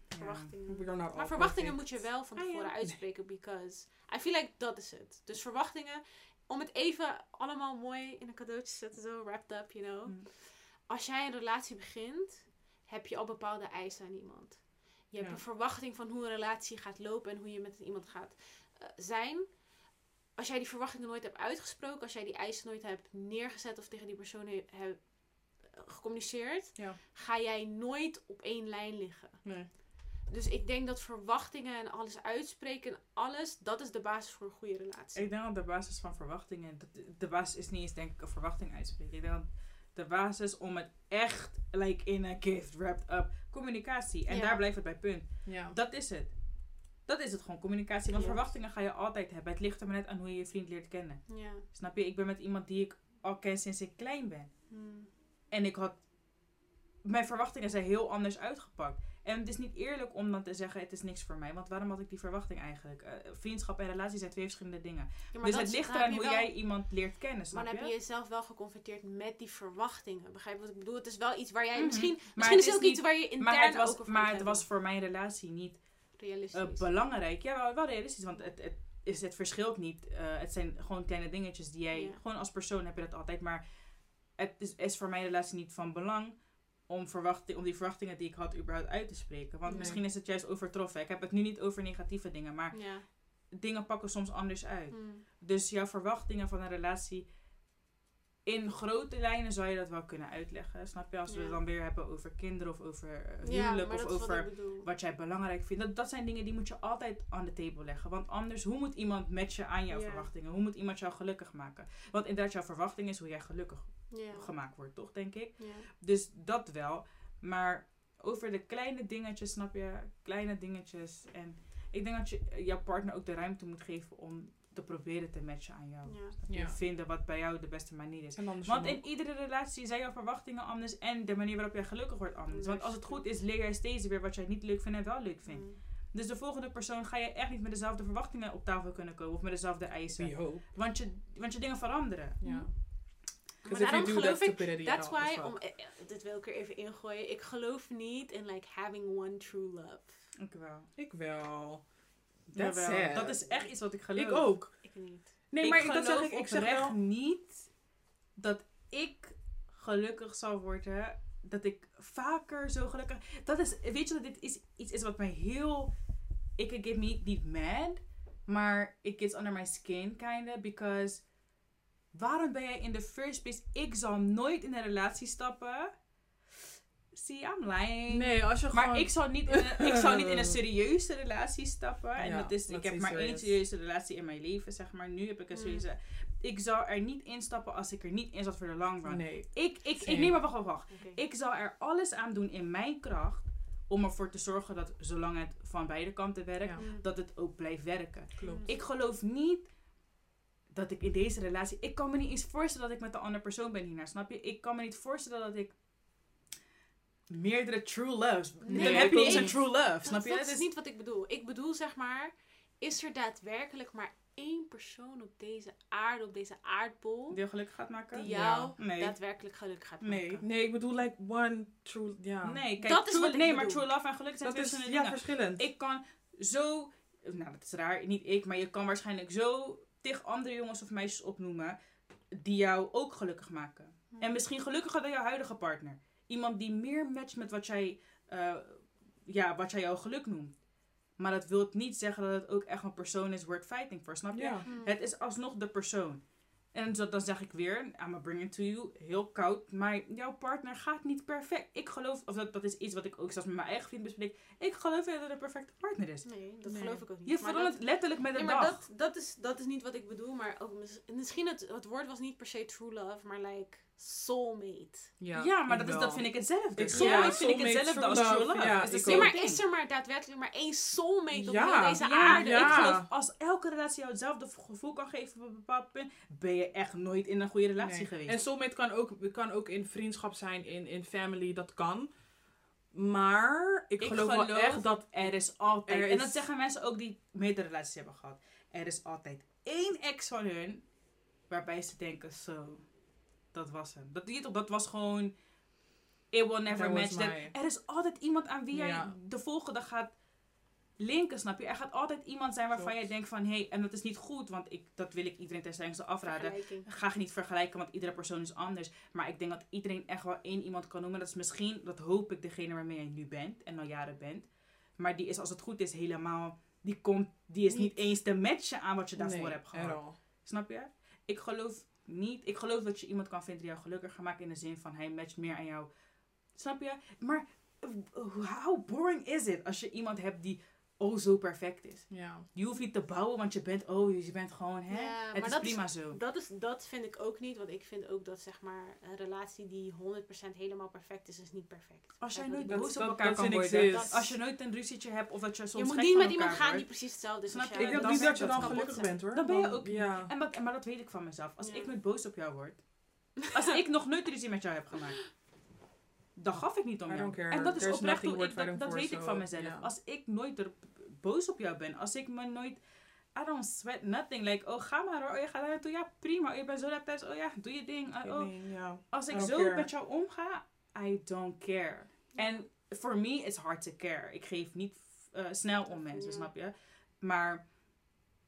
Verwachtingen. All Maar verwachtingen moet je wel van Ah, ja. tevoren uitspreken, because I feel like dat is het. Dus verwachtingen, om het even allemaal mooi in een cadeautje te zetten, zo wrapped up, you know. Mm. Als jij een relatie begint, heb je al bepaalde eisen aan iemand. Je hebt een verwachting van hoe een relatie gaat lopen en hoe je met iemand gaat eh, zijn. Als jij die verwachtingen nooit hebt uitgesproken, als jij die eisen nooit hebt neergezet of tegen die persoon he- hebt eh, gecommuniceerd, Ja. ga jij nooit op één lijn liggen. Nee. Dus ik denk dat verwachtingen en alles uitspreken, en alles, dat is de basis voor een goede relatie. Ik denk dat de basis van verwachtingen, de basis is niet eens denk ik een verwachting uitspreken. Ik denk dat de basis om het echt, like in a gift, wrapped up, communicatie. En Ja. daar blijft het bij punt. Ja. Dat is het. Dat is het gewoon, communicatie. Want Ja. verwachtingen ga je altijd hebben. Het ligt er maar net aan hoe je je vriend leert kennen. Ja. Snap je? Ik ben met iemand die ik al ken sinds ik klein ben. Hmm. En ik had... Mijn verwachtingen zijn heel anders uitgepakt. En het is niet eerlijk om dan te zeggen, het is niks voor mij. Want waarom had ik die verwachting eigenlijk? Eh, vriendschap en relatie zijn twee verschillende dingen. Ja, maar dus het ligt dan eraan hoe wel- jij iemand leert kennen, Maar snap dan je? heb je jezelf wel geconfronteerd met die verwachtingen. Begrijp je wat ik bedoel? Het is wel iets waar jij Mhm. misschien... Maar Misschien is het ook iets waar je intern maar het was, over maar het hebben. was voor mijn relatie niet realistisch. eh, belangrijk. Ja, wel, wel realistisch. Want het, het, is, het verschilt niet. Eh, het zijn gewoon kleine dingetjes die jij... Ja. Gewoon als persoon heb je dat altijd. Maar het is, is voor mijn relatie niet van belang... Om, verwachting, om die verwachtingen die ik had überhaupt uit te spreken. Want Nee. misschien is het juist overtroffen. Ik heb het nu niet over negatieve dingen. Maar ja. dingen pakken soms anders uit. Hmm. Dus jouw verwachtingen van een relatie in grote lijnen zou je dat wel kunnen uitleggen. Snap je? Als we Ja. het dan weer hebben over kinderen of over eh, Ja, huwelijk of wat over wat jij belangrijk vindt. Dat, dat zijn dingen die moet je altijd aan de tafel leggen. Want anders, hoe moet iemand matchen aan jouw Ja. verwachtingen? Hoe moet iemand jou gelukkig maken? Want inderdaad, jouw verwachting is hoe jij gelukkig gemaakt wordt, toch, denk ik? Dus dat wel. Maar over de kleine dingetjes, snap je? Kleine dingetjes. En ik denk dat je jouw partner ook de ruimte moet geven om te proberen te matchen aan jou. Ja. Snap je? Ja. Vinden wat bij jou de beste manier is. Want in iedere relatie zijn jouw verwachtingen anders en de manier waarop jij gelukkig wordt anders. Want als het goed is, leer jij steeds weer wat jij niet leuk vindt en wel leuk vindt. Mm. Dus de volgende persoon ga je echt niet met dezelfde verwachtingen op tafel kunnen komen of met dezelfde We eisen. hope. Want je, want je dingen veranderen. Ja. Maar if you daarom geloof ik, stupidity that's why, om, eh, eh, dit wil ik er even ingooien. Ik geloof niet in like having one true love. Ik wel. Ik wel. That's Jawel. sad. Dat is echt iets wat ik geloof. Ik ook. Ik niet. Nee, ik maar dat zeg ik. Ik zeg oprecht wel. niet dat ik gelukkig zal worden. Dat ik vaker zo gelukkig... Dat is... Weet je dat dit is, iets is wat mij heel... Ik get me niet mad. Maar it gets under my skin, kinda. Because... Waarom ben jij in the first place... Ik zal nooit in een relatie stappen. See, I'm lying. Nee, als je Maar gewoon... ik zou, niet in een, ik zou niet in een serieuze relatie stappen. En Ja, dat is, ik heb maar één serieuze relatie in mijn leven, zeg maar. Nu heb ik een Mm. serieuze... Ik zou er niet instappen als ik er niet in zat voor de long run. Nee. Ik, ik, ik neem maar wacht, wacht, wacht. Ik zal er alles aan doen in mijn kracht om ervoor te zorgen dat, zolang het van beide kanten werkt, Ja, Mm. dat het ook blijft werken. klopt. Ik geloof niet dat ik in deze relatie... Ik kan me niet eens voorstellen dat ik met de andere persoon ben hiernaar, snap je? Ik kan me niet voorstellen dat ik meerdere true loves... Nee, dan heb je niet eens een true love, snap Dat, je? dat is is- niet wat ik bedoel. Ik bedoel zeg maar, is er daadwerkelijk maar één persoon op deze aarde, op deze aardbol, Die je gelukkig gaat maken? die Ja. jou Nee. daadwerkelijk gelukkig gaat Nee. maken? Nee, ik bedoel like one true... Ja. Nee, kijk, Dat is true- wat ik nee maar true love en geluk zijn Dat is ja, dingen. verschillend. Ik kan zo, nou dat is raar, niet ik, maar je kan waarschijnlijk zo tig andere jongens of meisjes opnoemen die jou ook gelukkig maken. Hm. En misschien gelukkiger dan jouw huidige partner. Iemand die meer matcht met wat jij, eh, ja, wat jij jouw geluk noemt. Maar dat wil niet zeggen dat het ook echt een persoon is worth fighting for, snap je? ja. Mm. Het is alsnog de persoon. En zo, dan zeg ik weer, I'm bring it to you, heel koud. Maar jouw partner gaat niet perfect. Ik geloof, of dat, dat is iets wat ik ook zelfs met mijn eigen vriend bespreek. Ik geloof niet dat het een perfecte partner is. Nee, dat Nee. geloof ik ook niet. Je verandert letterlijk met de Nee, maar dag. dat, dat, is, dat is niet wat ik bedoel. Maar ook mis- misschien het, het woord was niet per se true love, maar like soulmate. Ja, maar dat, is, wel. dat vind ik hetzelfde. Ik- Soulmate ja, vind ik hetzelfde als true love, ja, Is Nee, maar is er maar daadwerkelijk maar één soulmate op Ja, deze Ja, aarde? ik ja. geloof als elke relatie jou hetzelfde gevoel kan geven op een bepaald punt, ben je echt nooit in een goede relatie Nee. geweest. En soulmate kan ook, kan ook in vriendschap zijn, in, in family, dat kan. Maar ik, Ik geloof, wel echt dat... Er is altijd, Er en dat zeggen mensen ook die meerdere relaties hebben gehad. Er is altijd één ex van hun waarbij ze denken, zo, dat was hem. Dat, dat was gewoon, it will never That match. That- my- Er is altijd iemand aan wie jij de volgende gaat linken, snap je? Er gaat altijd iemand zijn waarvan Klopt. jij denkt van, hé, hey, en dat is niet goed, want ik, dat wil ik iedereen ten strengste afraden. Ga je niet vergelijken, want iedere persoon is anders. Maar ik denk dat iedereen echt wel één iemand kan noemen. Dat is misschien, dat hoop ik, degene waarmee jij nu bent en al jaren bent. Maar die is, als het goed is, helemaal. Die, komt, die is niet, Niet. eens te matchen aan wat je daarvoor Nee, hebt gehad. Snap je? Ik geloof niet. Ik geloof dat je iemand kan vinden die jou gelukkiger maakt in de zin van hij matcht meer aan jou. Snap je? Maar eh, how boring is het als je iemand hebt die oh zo perfect is? Ja. Je hoeft niet te bouwen, want je bent, oh, je bent gewoon, hè? Ja, het maar is dat is- prima zo. Dat, is, dat vind ik ook niet, want ik vind ook dat zeg maar een relatie die 100% helemaal perfect is, is niet perfect. Als jij nooit boos op elkaar kan worden. Als je nooit een ruzietje hebt of dat je soms Je moet niet met iemand gaan die precies hetzelfde is Snap als. Ik denk dan niet dat je dan gelukkig bent hoor. Dan ben je ook niet. Ja. En, wat, maar dat weet ik van mezelf. Als Ja. ik nooit boos op jou word. Als ik nog nooit ruzie met jou heb gemaakt. Dan gaf ik niet om jou. En dat is There's oprecht hoe ik, dat, dat weet ik van mezelf. Als ik nooit er boos op jou ben. Als ik me nooit... I don't sweat nothing. Like, oh ga maar hoor. Oh je gaat daar naartoe. Ja prima. Oh, je bent zo laat thuis. Oh ja, doe je ding. Oh, ja. Als ik zo care. met jou omga, I don't care. En for me, it's hard to care. Ik geef niet eh, snel om mensen, snap je? Maar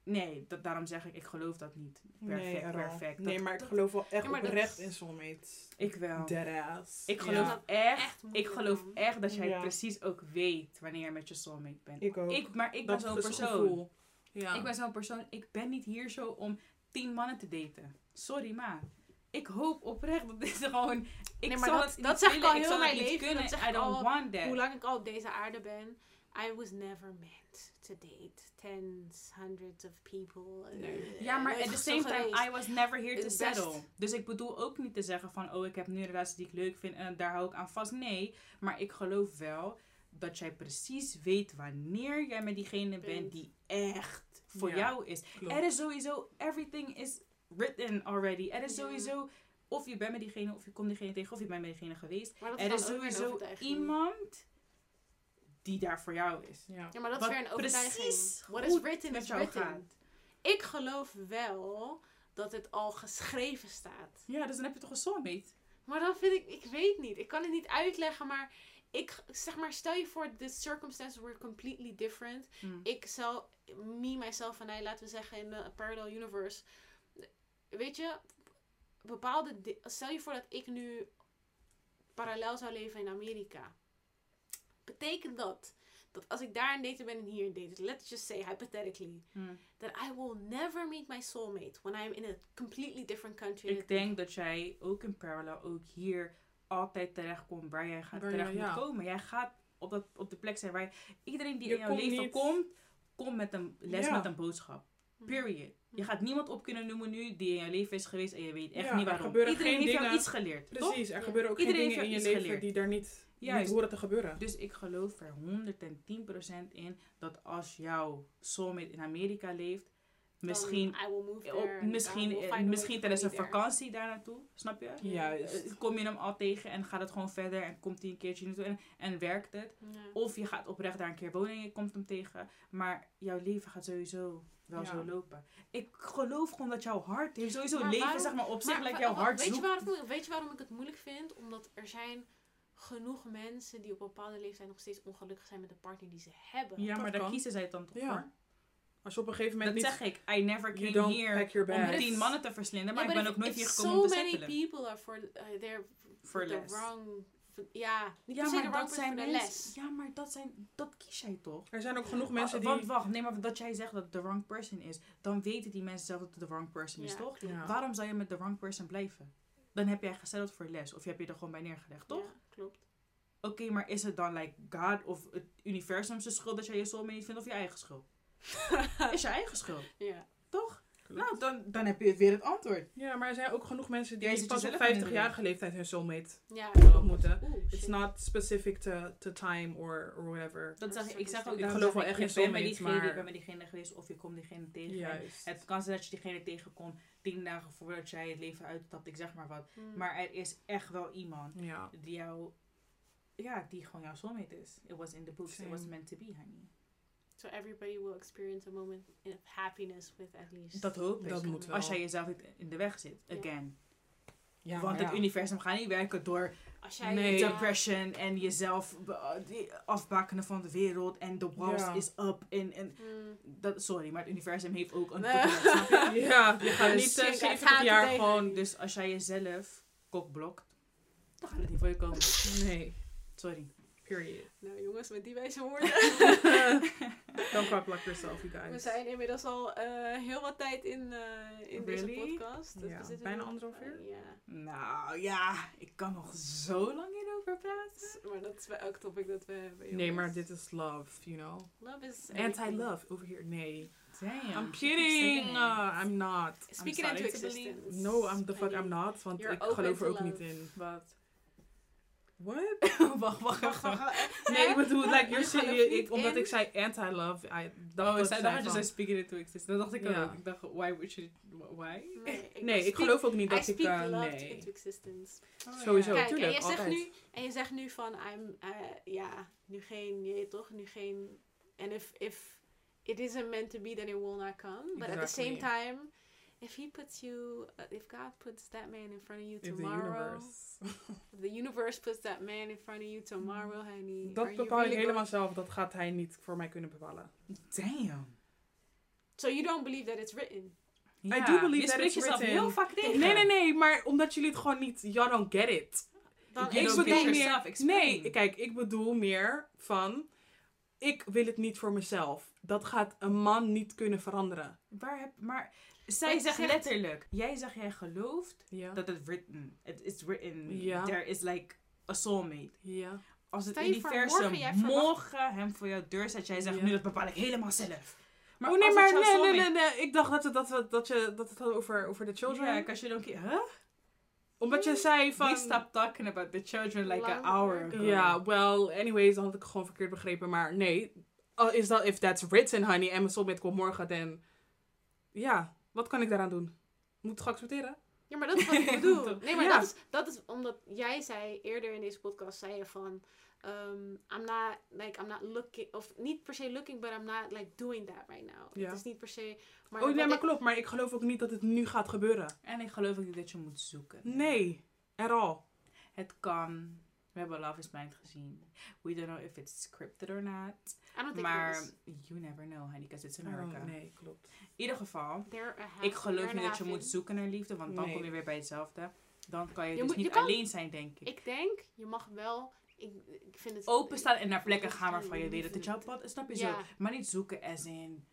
nee, dat, daarom zeg ik, ik geloof dat niet. Perfect, nee, perfect. Nee, maar ik dat- geloof wel echt Ja, maar dat oprecht is- in soulmates. Ik wel. Deadass. Ik geloof Ja. echt, Echt ik geloof echt dat jij Ja. precies ook weet wanneer je met je soulmate bent. Ik ook. Ik, maar ik ben zo'n persoon. gevoel. Ja. Ik ben zo'n persoon, ik ben niet hier zo om tien mannen te daten. Sorry, ma. ik hoop oprecht dat dit gewoon... Ik Nee, maar zal dat- het dat niet zeg ik al heel mijn niet leven, kunnen. dat zeg I ik don't al want that. Hoe lang ik al op deze aarde ben. I was never meant to date tens, hundreds of people. Nee. Ja, maar at the same time. I was never here to settle. Dus ik bedoel ook niet te zeggen van, oh, ik heb nu een relatie die ik leuk vind en daar hou ik aan vast. Nee, maar ik geloof wel dat jij precies weet wanneer jij met diegene bent die echt voor Ja, jou is. Klopt. Er is sowieso, everything is written already. Er is Ja. sowieso, of je bent met diegene, of je komt diegene tegen, of je bent met diegene geweest. Maar dat Er is sowieso iemand die daar voor jou is. Ja. Ja, maar dat Wat is weer een overtuiging. precies What is written met is jou written. gaat. Ik geloof wel dat het al geschreven staat. Ja, dus dan heb je toch een soulmate? Maar dan vind ik, ik weet niet. Ik kan het niet uitleggen, maar ik zeg maar, stel je voor, the circumstances were completely different. Hmm. Ik zou, me, myself en hij, laten we zeggen, in een parallel universe. Weet je, bepaalde, stel je voor dat ik nu parallel zou leven in Amerika. Betekent dat, dat als ik daar een date ben en hier een date, let's just say hypothetically, Hmm. that I will never meet my soulmate when I'm in a completely different country. Ik denk dat jij ook in parallel, ook hier, altijd terechtkomt waar jij gaat Waar terecht jij- moet ja. komen. Jij gaat op, dat, op de plek zijn waar je- iedereen die Je in jouw leven niet- komt, komt met een les Ja. met een boodschap. Period. Je gaat niemand op kunnen noemen nu die in jouw leven is geweest en je weet echt Ja, niet er waarom. Iedereen geen heeft jou iets geleerd, toch? Precies, er Ja. gebeuren ook Iedereen geen dingen in je leven geleerd. die daar niet, Juist. niet horen te gebeuren. Dus ik geloof er 110% in dat als jouw soulmate in Amerika leeft, misschien, there misschien, misschien tijdens een vakantie daar naartoe, snap je? Juist. Eh, Kom je hem al tegen en gaat het gewoon verder en komt hij een keertje naartoe en, en werkt het. Ja. Of je gaat oprecht daar een keer wonen en je komt hem tegen. Maar jouw leven gaat sowieso wel Ja. zo lopen. Ik geloof gewoon dat jouw hart heeft sowieso Maar leven, waarom- zeg maar, op zich, Maar like jouw hart weet je, waarom, weet je waarom ik het moeilijk vind? Omdat er zijn genoeg mensen die op een bepaalde leeftijd nog steeds ongelukkig zijn met de partner die ze hebben. Ja, Dat maar daar kiezen zij dan toch Ja. voor? Als je op een gegeven Dat moment niet... zeg ik. I never came here om tien mannen te verslinden, maar Ja, ik ben ook nooit hier gekomen om so te many settelen. people are for, uh, they're For the less. wrong... Ja, maar dat zijn mensen. less. Ja, maar dat zijn. Dat kies jij toch? Er zijn ook genoeg mensen Ah, die... Want wacht, nee, maar dat jij zegt dat het de wrong person is, dan weten die mensen zelf dat het de wrong person is, toch? Waarom zou je met de wrong person blijven? Dan heb jij gezetteld voor les of je hebt je er gewoon bij neergelegd, toch? Ja, klopt. Oké, maar is het dan like God of het universum zijn schuld dat jij je soulmate niet vindt of je eigen schuld? is je eigen schuld, Ja. Nou, dan, dan heb je weer het antwoord. Ja, maar er zijn ook genoeg mensen die pas op jezelf in de 50-jarige leeftijd hun soulmate Ja, ontmoeten. Oeh, It's not specific to, to time or, or whatever. Dat zeg, ik- ik zeg ook, Ik geloof wel ik, echt in soulmates, diegene, maar- je bent met diegene geweest of je komt diegene tegen. Juist. Het kan zijn dat je diegene tegenkomt tien dagen voordat jij het leven uitstapt, ik zeg maar wat. Hmm. Maar er is echt wel iemand Ja. die jou, ja, die gewoon jouw soulmate is. It was in the books, it was meant to be, honey. So everybody will experience a moment of happiness with at least. Dat hoop ik. Dat moet wel. Als jij jezelf niet in de weg zit, again. ja Want het ja. universum gaat niet werken door Als jij Nee. depression en jezelf afbakenen van de wereld en de walls Ja. is up. En, en Hmm. dat, sorry, maar het universum heeft ook een Nee. toekomst, snap je? Ja, je gaat Dus niet eh, shit, I 70 can't jaar gewoon... Dus als jij jezelf kokblokt, dan gaat het niet voor je komen. Nee, Sorry. Period. Nou jongens, met die wijze woorden. Don't cock block yourself, you guys. We zijn inmiddels al eh, heel wat tijd in, eh, in deze podcast. Dus Ja, we zitten bijna anderhalf uur? ja, Nou ja, ik kan nog zo lang hierover praten. maar dat is bij elk topic dat we hebben. Nee, maar dit is love, you know. Love is. Anti-love over here. Nee. Damn. I'm kidding. Uh, I'm not. Speak it I'm into existence. No, I'm the fuck. I'm not. Want You're ik geloof er ook niet in. Wat? What? wacht, wacht, Wacht, wacht. Nee, ik bedoel, like, you're niet ik, omdat ik zei anti-love, I- dat Oh, was zij zijn dacht je zei speaking into existence. Dat dacht ik Ja. ook. Ik dacht, why would you... Why? Nee, Nee, ik speak- geloof ook niet I dat ik... speak eh, love nee. into existence. Sowieso. Kijk, en je, zegt altijd. nu, en je zegt nu van, I'm, eh, ja, nu geen, je toch, nu geen, en if, if it isn't meant to be, then it will not come. But at the same time, if he puts you, uh, if God puts that man in front of you If the tomorrow, universe. if the universe puts that man in front of you tomorrow, honey, Dat bepaal ik helemaal going- zelf. Dat gaat hij niet voor mij kunnen bepalen. Damn. So you don't believe that it's written? Ja, do believe je that spreekt it's jezelf written. heel vaak tegen. Nee, nee, nee. Maar omdat jullie het gewoon niet... You don't get it. Dan You ik bedoel meer... Nee, kijk, ik bedoel meer van... Ik wil het niet voor mezelf. Dat gaat een man niet kunnen veranderen. Waar heb, maar Zij zegt letterlijk. Jij zegt jij gelooft Ja. dat het written. Het is written. Ja. There is like a soulmate. Ja. Als het morgen universum morgen hem voor jouw deur zet, jij zegt Ja. nu dat bepaal ik helemaal zelf. oh nee, maar nee, nee, nee, nee. Ik dacht dat het, dat, het- dat, je, dat het had over, over de children. Ja, als je dan huh? Omdat je zei van... We stopped talking about the children like an hour ago. Ja, well, anyways, dan had ik gewoon verkeerd begrepen. Maar nee, is dat, if that's written, honey, en mijn soulmate komt morgen, dan... Ja, wat kan ik daaraan doen? Moet het geaccepteren? Ja, maar dat is wat ik bedoel. Nee, maar Ja. dat, is, dat is omdat jij zei eerder in deze podcast, zei je van, um, I'm not, like, I'm not looking, of niet per se looking, but I'm not, like, doing that right now. Ja. Het is niet per se, maar... oh nee, wat maar ik- klopt. Maar ik geloof ook niet dat het nu gaat gebeuren. En ik geloof ook niet dat je moet zoeken. Nee, at all. Het kan. We hebben Love is Blind gezien. We don't know if it's scripted or not. I don't think Maar you never know, honey, because it's America. Oh, nee, klopt. In ieder geval, ik geloof niet dat je moet zoeken naar liefde, want dan Nee. kom je weer bij hetzelfde. Dan kan je, Je dus moet- je niet kan- alleen zijn, denk ik. Ik denk, je mag wel, ik, ik vind het... Openstaan en naar plekken gaan waarvan je weet dat het jouw pad is, snap je Ja. zo? Maar niet zoeken as in,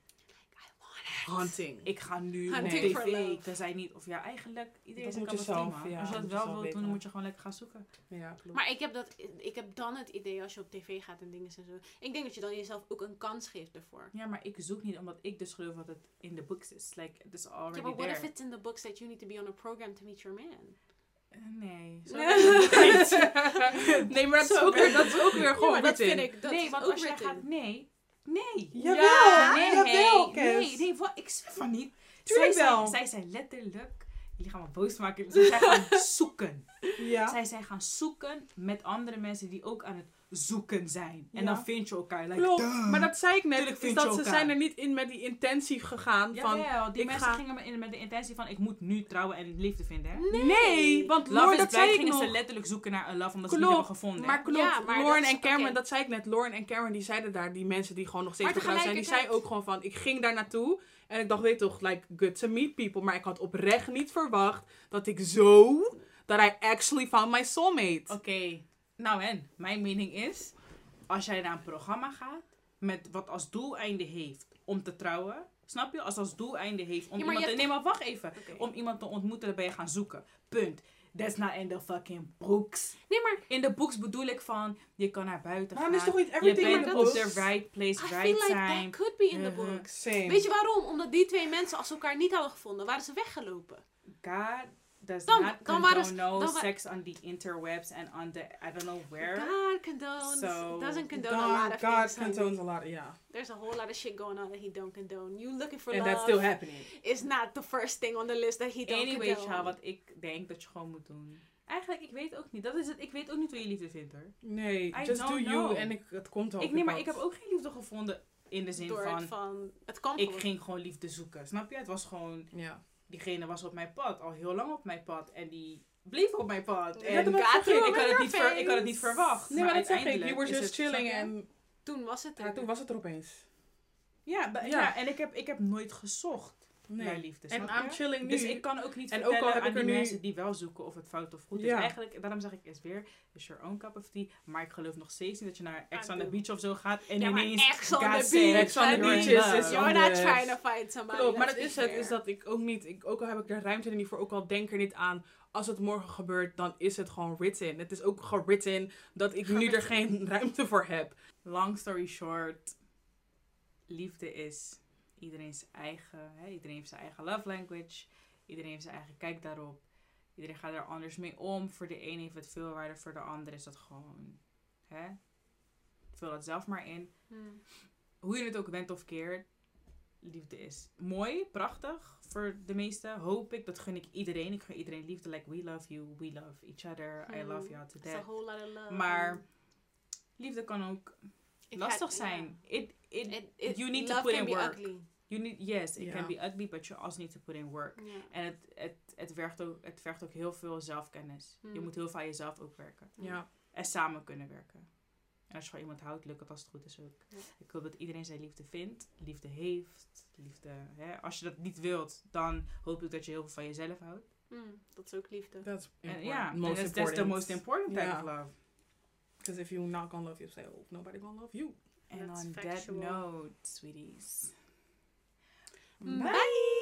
Hunting. ik ga nu op Hunting for tv, tenzij niet. Of ja, eigenlijk, iedereen Dat zijn tea, zelf, ja, Als je dat wel wilt doen, dan moet je gewoon lekker gaan zoeken. Ja, klopt. Maar ik heb, dat, ik heb dan het idee als je op tv gaat en dingen en zo. Ik denk dat je dan jezelf ook een kans geeft ervoor. Ja, maar ik zoek niet omdat ik dus geloof dat het in de books is. Like, it is already Ja, but what there. if it's in the books that you need to be on a program to meet your man? Eh, Nee. Nee, maar dat is, ook weer, dat is ook weer Ja, gewoon dat vind ik, dat nee, want als jij gaat... Nee. Nee. Jawel, nee, jawel, nee, Kes. nee, wat? Ik zeg van niet. Tuurlijk zij, wel. Zij, zij zijn letterlijk... Jullie gaan me boos maken. Zij zijn gaan zoeken. Ja. Zij zijn gaan zoeken met andere mensen die ook aan het zoeken zijn. En Ja. dan vind je elkaar. Like, Klopt, maar dat zei ik net, Tuurlijk is vind dat ze elkaar. zijn er niet in met die intentie gegaan van... Jawel, die mensen ga- gingen met, in, met de intentie van... Ik moet nu trouwen en liefde vinden, hè? Nee, want Love dat zei ik gingen ze nog. letterlijk zoeken naar een love omdat ze Klopt, het niet hebben gevonden. Maar klopt, Ja, maar Lauren is- en Cameron, dat zei ik net. Lauren en Cameron, die zeiden daar, die mensen die gewoon nog steeds getrouwd zijn, die zeiden ook gewoon van, ik ging daar naartoe en ik dacht, weet toch, like, good to meet people. Maar ik had oprecht niet verwacht dat ik zo, dat I actually found my soulmate. Oké, nou en, mijn mening is, als jij naar een programma gaat met wat als doeleinde heeft om te trouwen, snap je? Als als doeleinde heeft om Ja, maar iemand je te... Nee, maar wacht even. Om iemand te ontmoeten, dan ben je gaan zoeken. Punt. That's not in the fucking books. Nee, maar In de books bedoel ik van, je kan naar buiten Maar dan gaan. is toch niet je everything bent in the op books? the right place, I feel right like time. that could be in the books. Weet je waarom? Omdat die twee mensen, als ze elkaar niet hadden gevonden, waren ze weggelopen. God does Dan- not condone ze- no sex on the interwebs and on the, I don't know where. God condones, So, doesn't condone a lot God, of God things. condones a lot, ja. There's a whole lot of shit going on that he don't condone. You looking for And love that's still happening. is not the first thing on the list that he don't Anyway, condone. child, wat ik denk dat je gewoon moet doen. Eigenlijk, ik weet ook niet. Dat is het. Ik weet ook niet hoe je liefde vindt hoor. Nee, I just don't do you en ik, het komt wel Ik, nee, maar ik heb ook geen liefde gevonden in de zin Door van, het van, het kan Ik ging gewoon liefde zoeken. Snap je? Het was gewoon. Ja. Diegene was op mijn pad. Al heel lang op mijn pad. En die bleef op mijn pad. Ja, En dat ik, had het niet ver, ik had het niet verwacht. Nee, maar dat zeg ik. You were just chilling en Toen was het er. ja, toen was het er opeens. Ja, Ja. ja. en ik heb, ik heb nooit gezocht Nee. liefde. En I'm chilling nu. Dus ik kan ook niet En ook al heb aan ik die er nu- mensen die wel zoeken of het fout of goed is. Eigenlijk, daarom zeg ik is weer, is your own cup of tea. Maar ik geloof nog steeds niet dat je naar Ex on the. Beach of zo gaat. En Ja, ineens Ex on the Beach, Ex on the you're Beach is- You're not trying to find somebody. Klopt, maar dat is het. Is dat ik ook niet, ik, ook al heb ik de ruimte er niet voor, ook al denk er niet aan. Als het morgen gebeurt, dan is het gewoon written. Het is ook gewritten dat ik nu er geen ruimte voor heb. Long story short, liefde is iedereen's eigen, hè, iedereen heeft zijn eigen love language. Iedereen heeft zijn eigen kijk daarop. Iedereen gaat er anders mee om. Voor de een heeft het veel waarde, voor de ander is dat gewoon, hè. Vul dat zelf maar in. Hmm. hoe je het ook bent of keert, liefde is mooi, prachtig voor de meesten. Hoop ik, dat gun ik iedereen. Ik gun iedereen liefde. Like, we love you, we love each other, I Hmm. love you to death. whole lot of love. Maar liefde kan ook Ik lastig zijn. It, it, It- it- you need to put in work. ugly. You need, yes, it Ja. can be ugly, but you also need to put in work. Ja. En het, het, het, vergt ook, het vergt ook heel veel zelfkennis. Je Hmm. moet heel veel aan jezelf ook werken. Ja. En samen kunnen werken. En als je van iemand houdt, lukt het als het goed is ook. Ja. Ik hoop dat iedereen zijn liefde vindt, liefde heeft. Liefde, hè. Als je dat niet wilt, dan hoop ik dat je heel veel van jezelf houdt. Hmm, dat is ook liefde. That's En important. ja, most that's, that's the most important type of love. Because if you're not gonna love yourself, nobody gonna love you. And That's on that note, sweeties. Bye. Bye.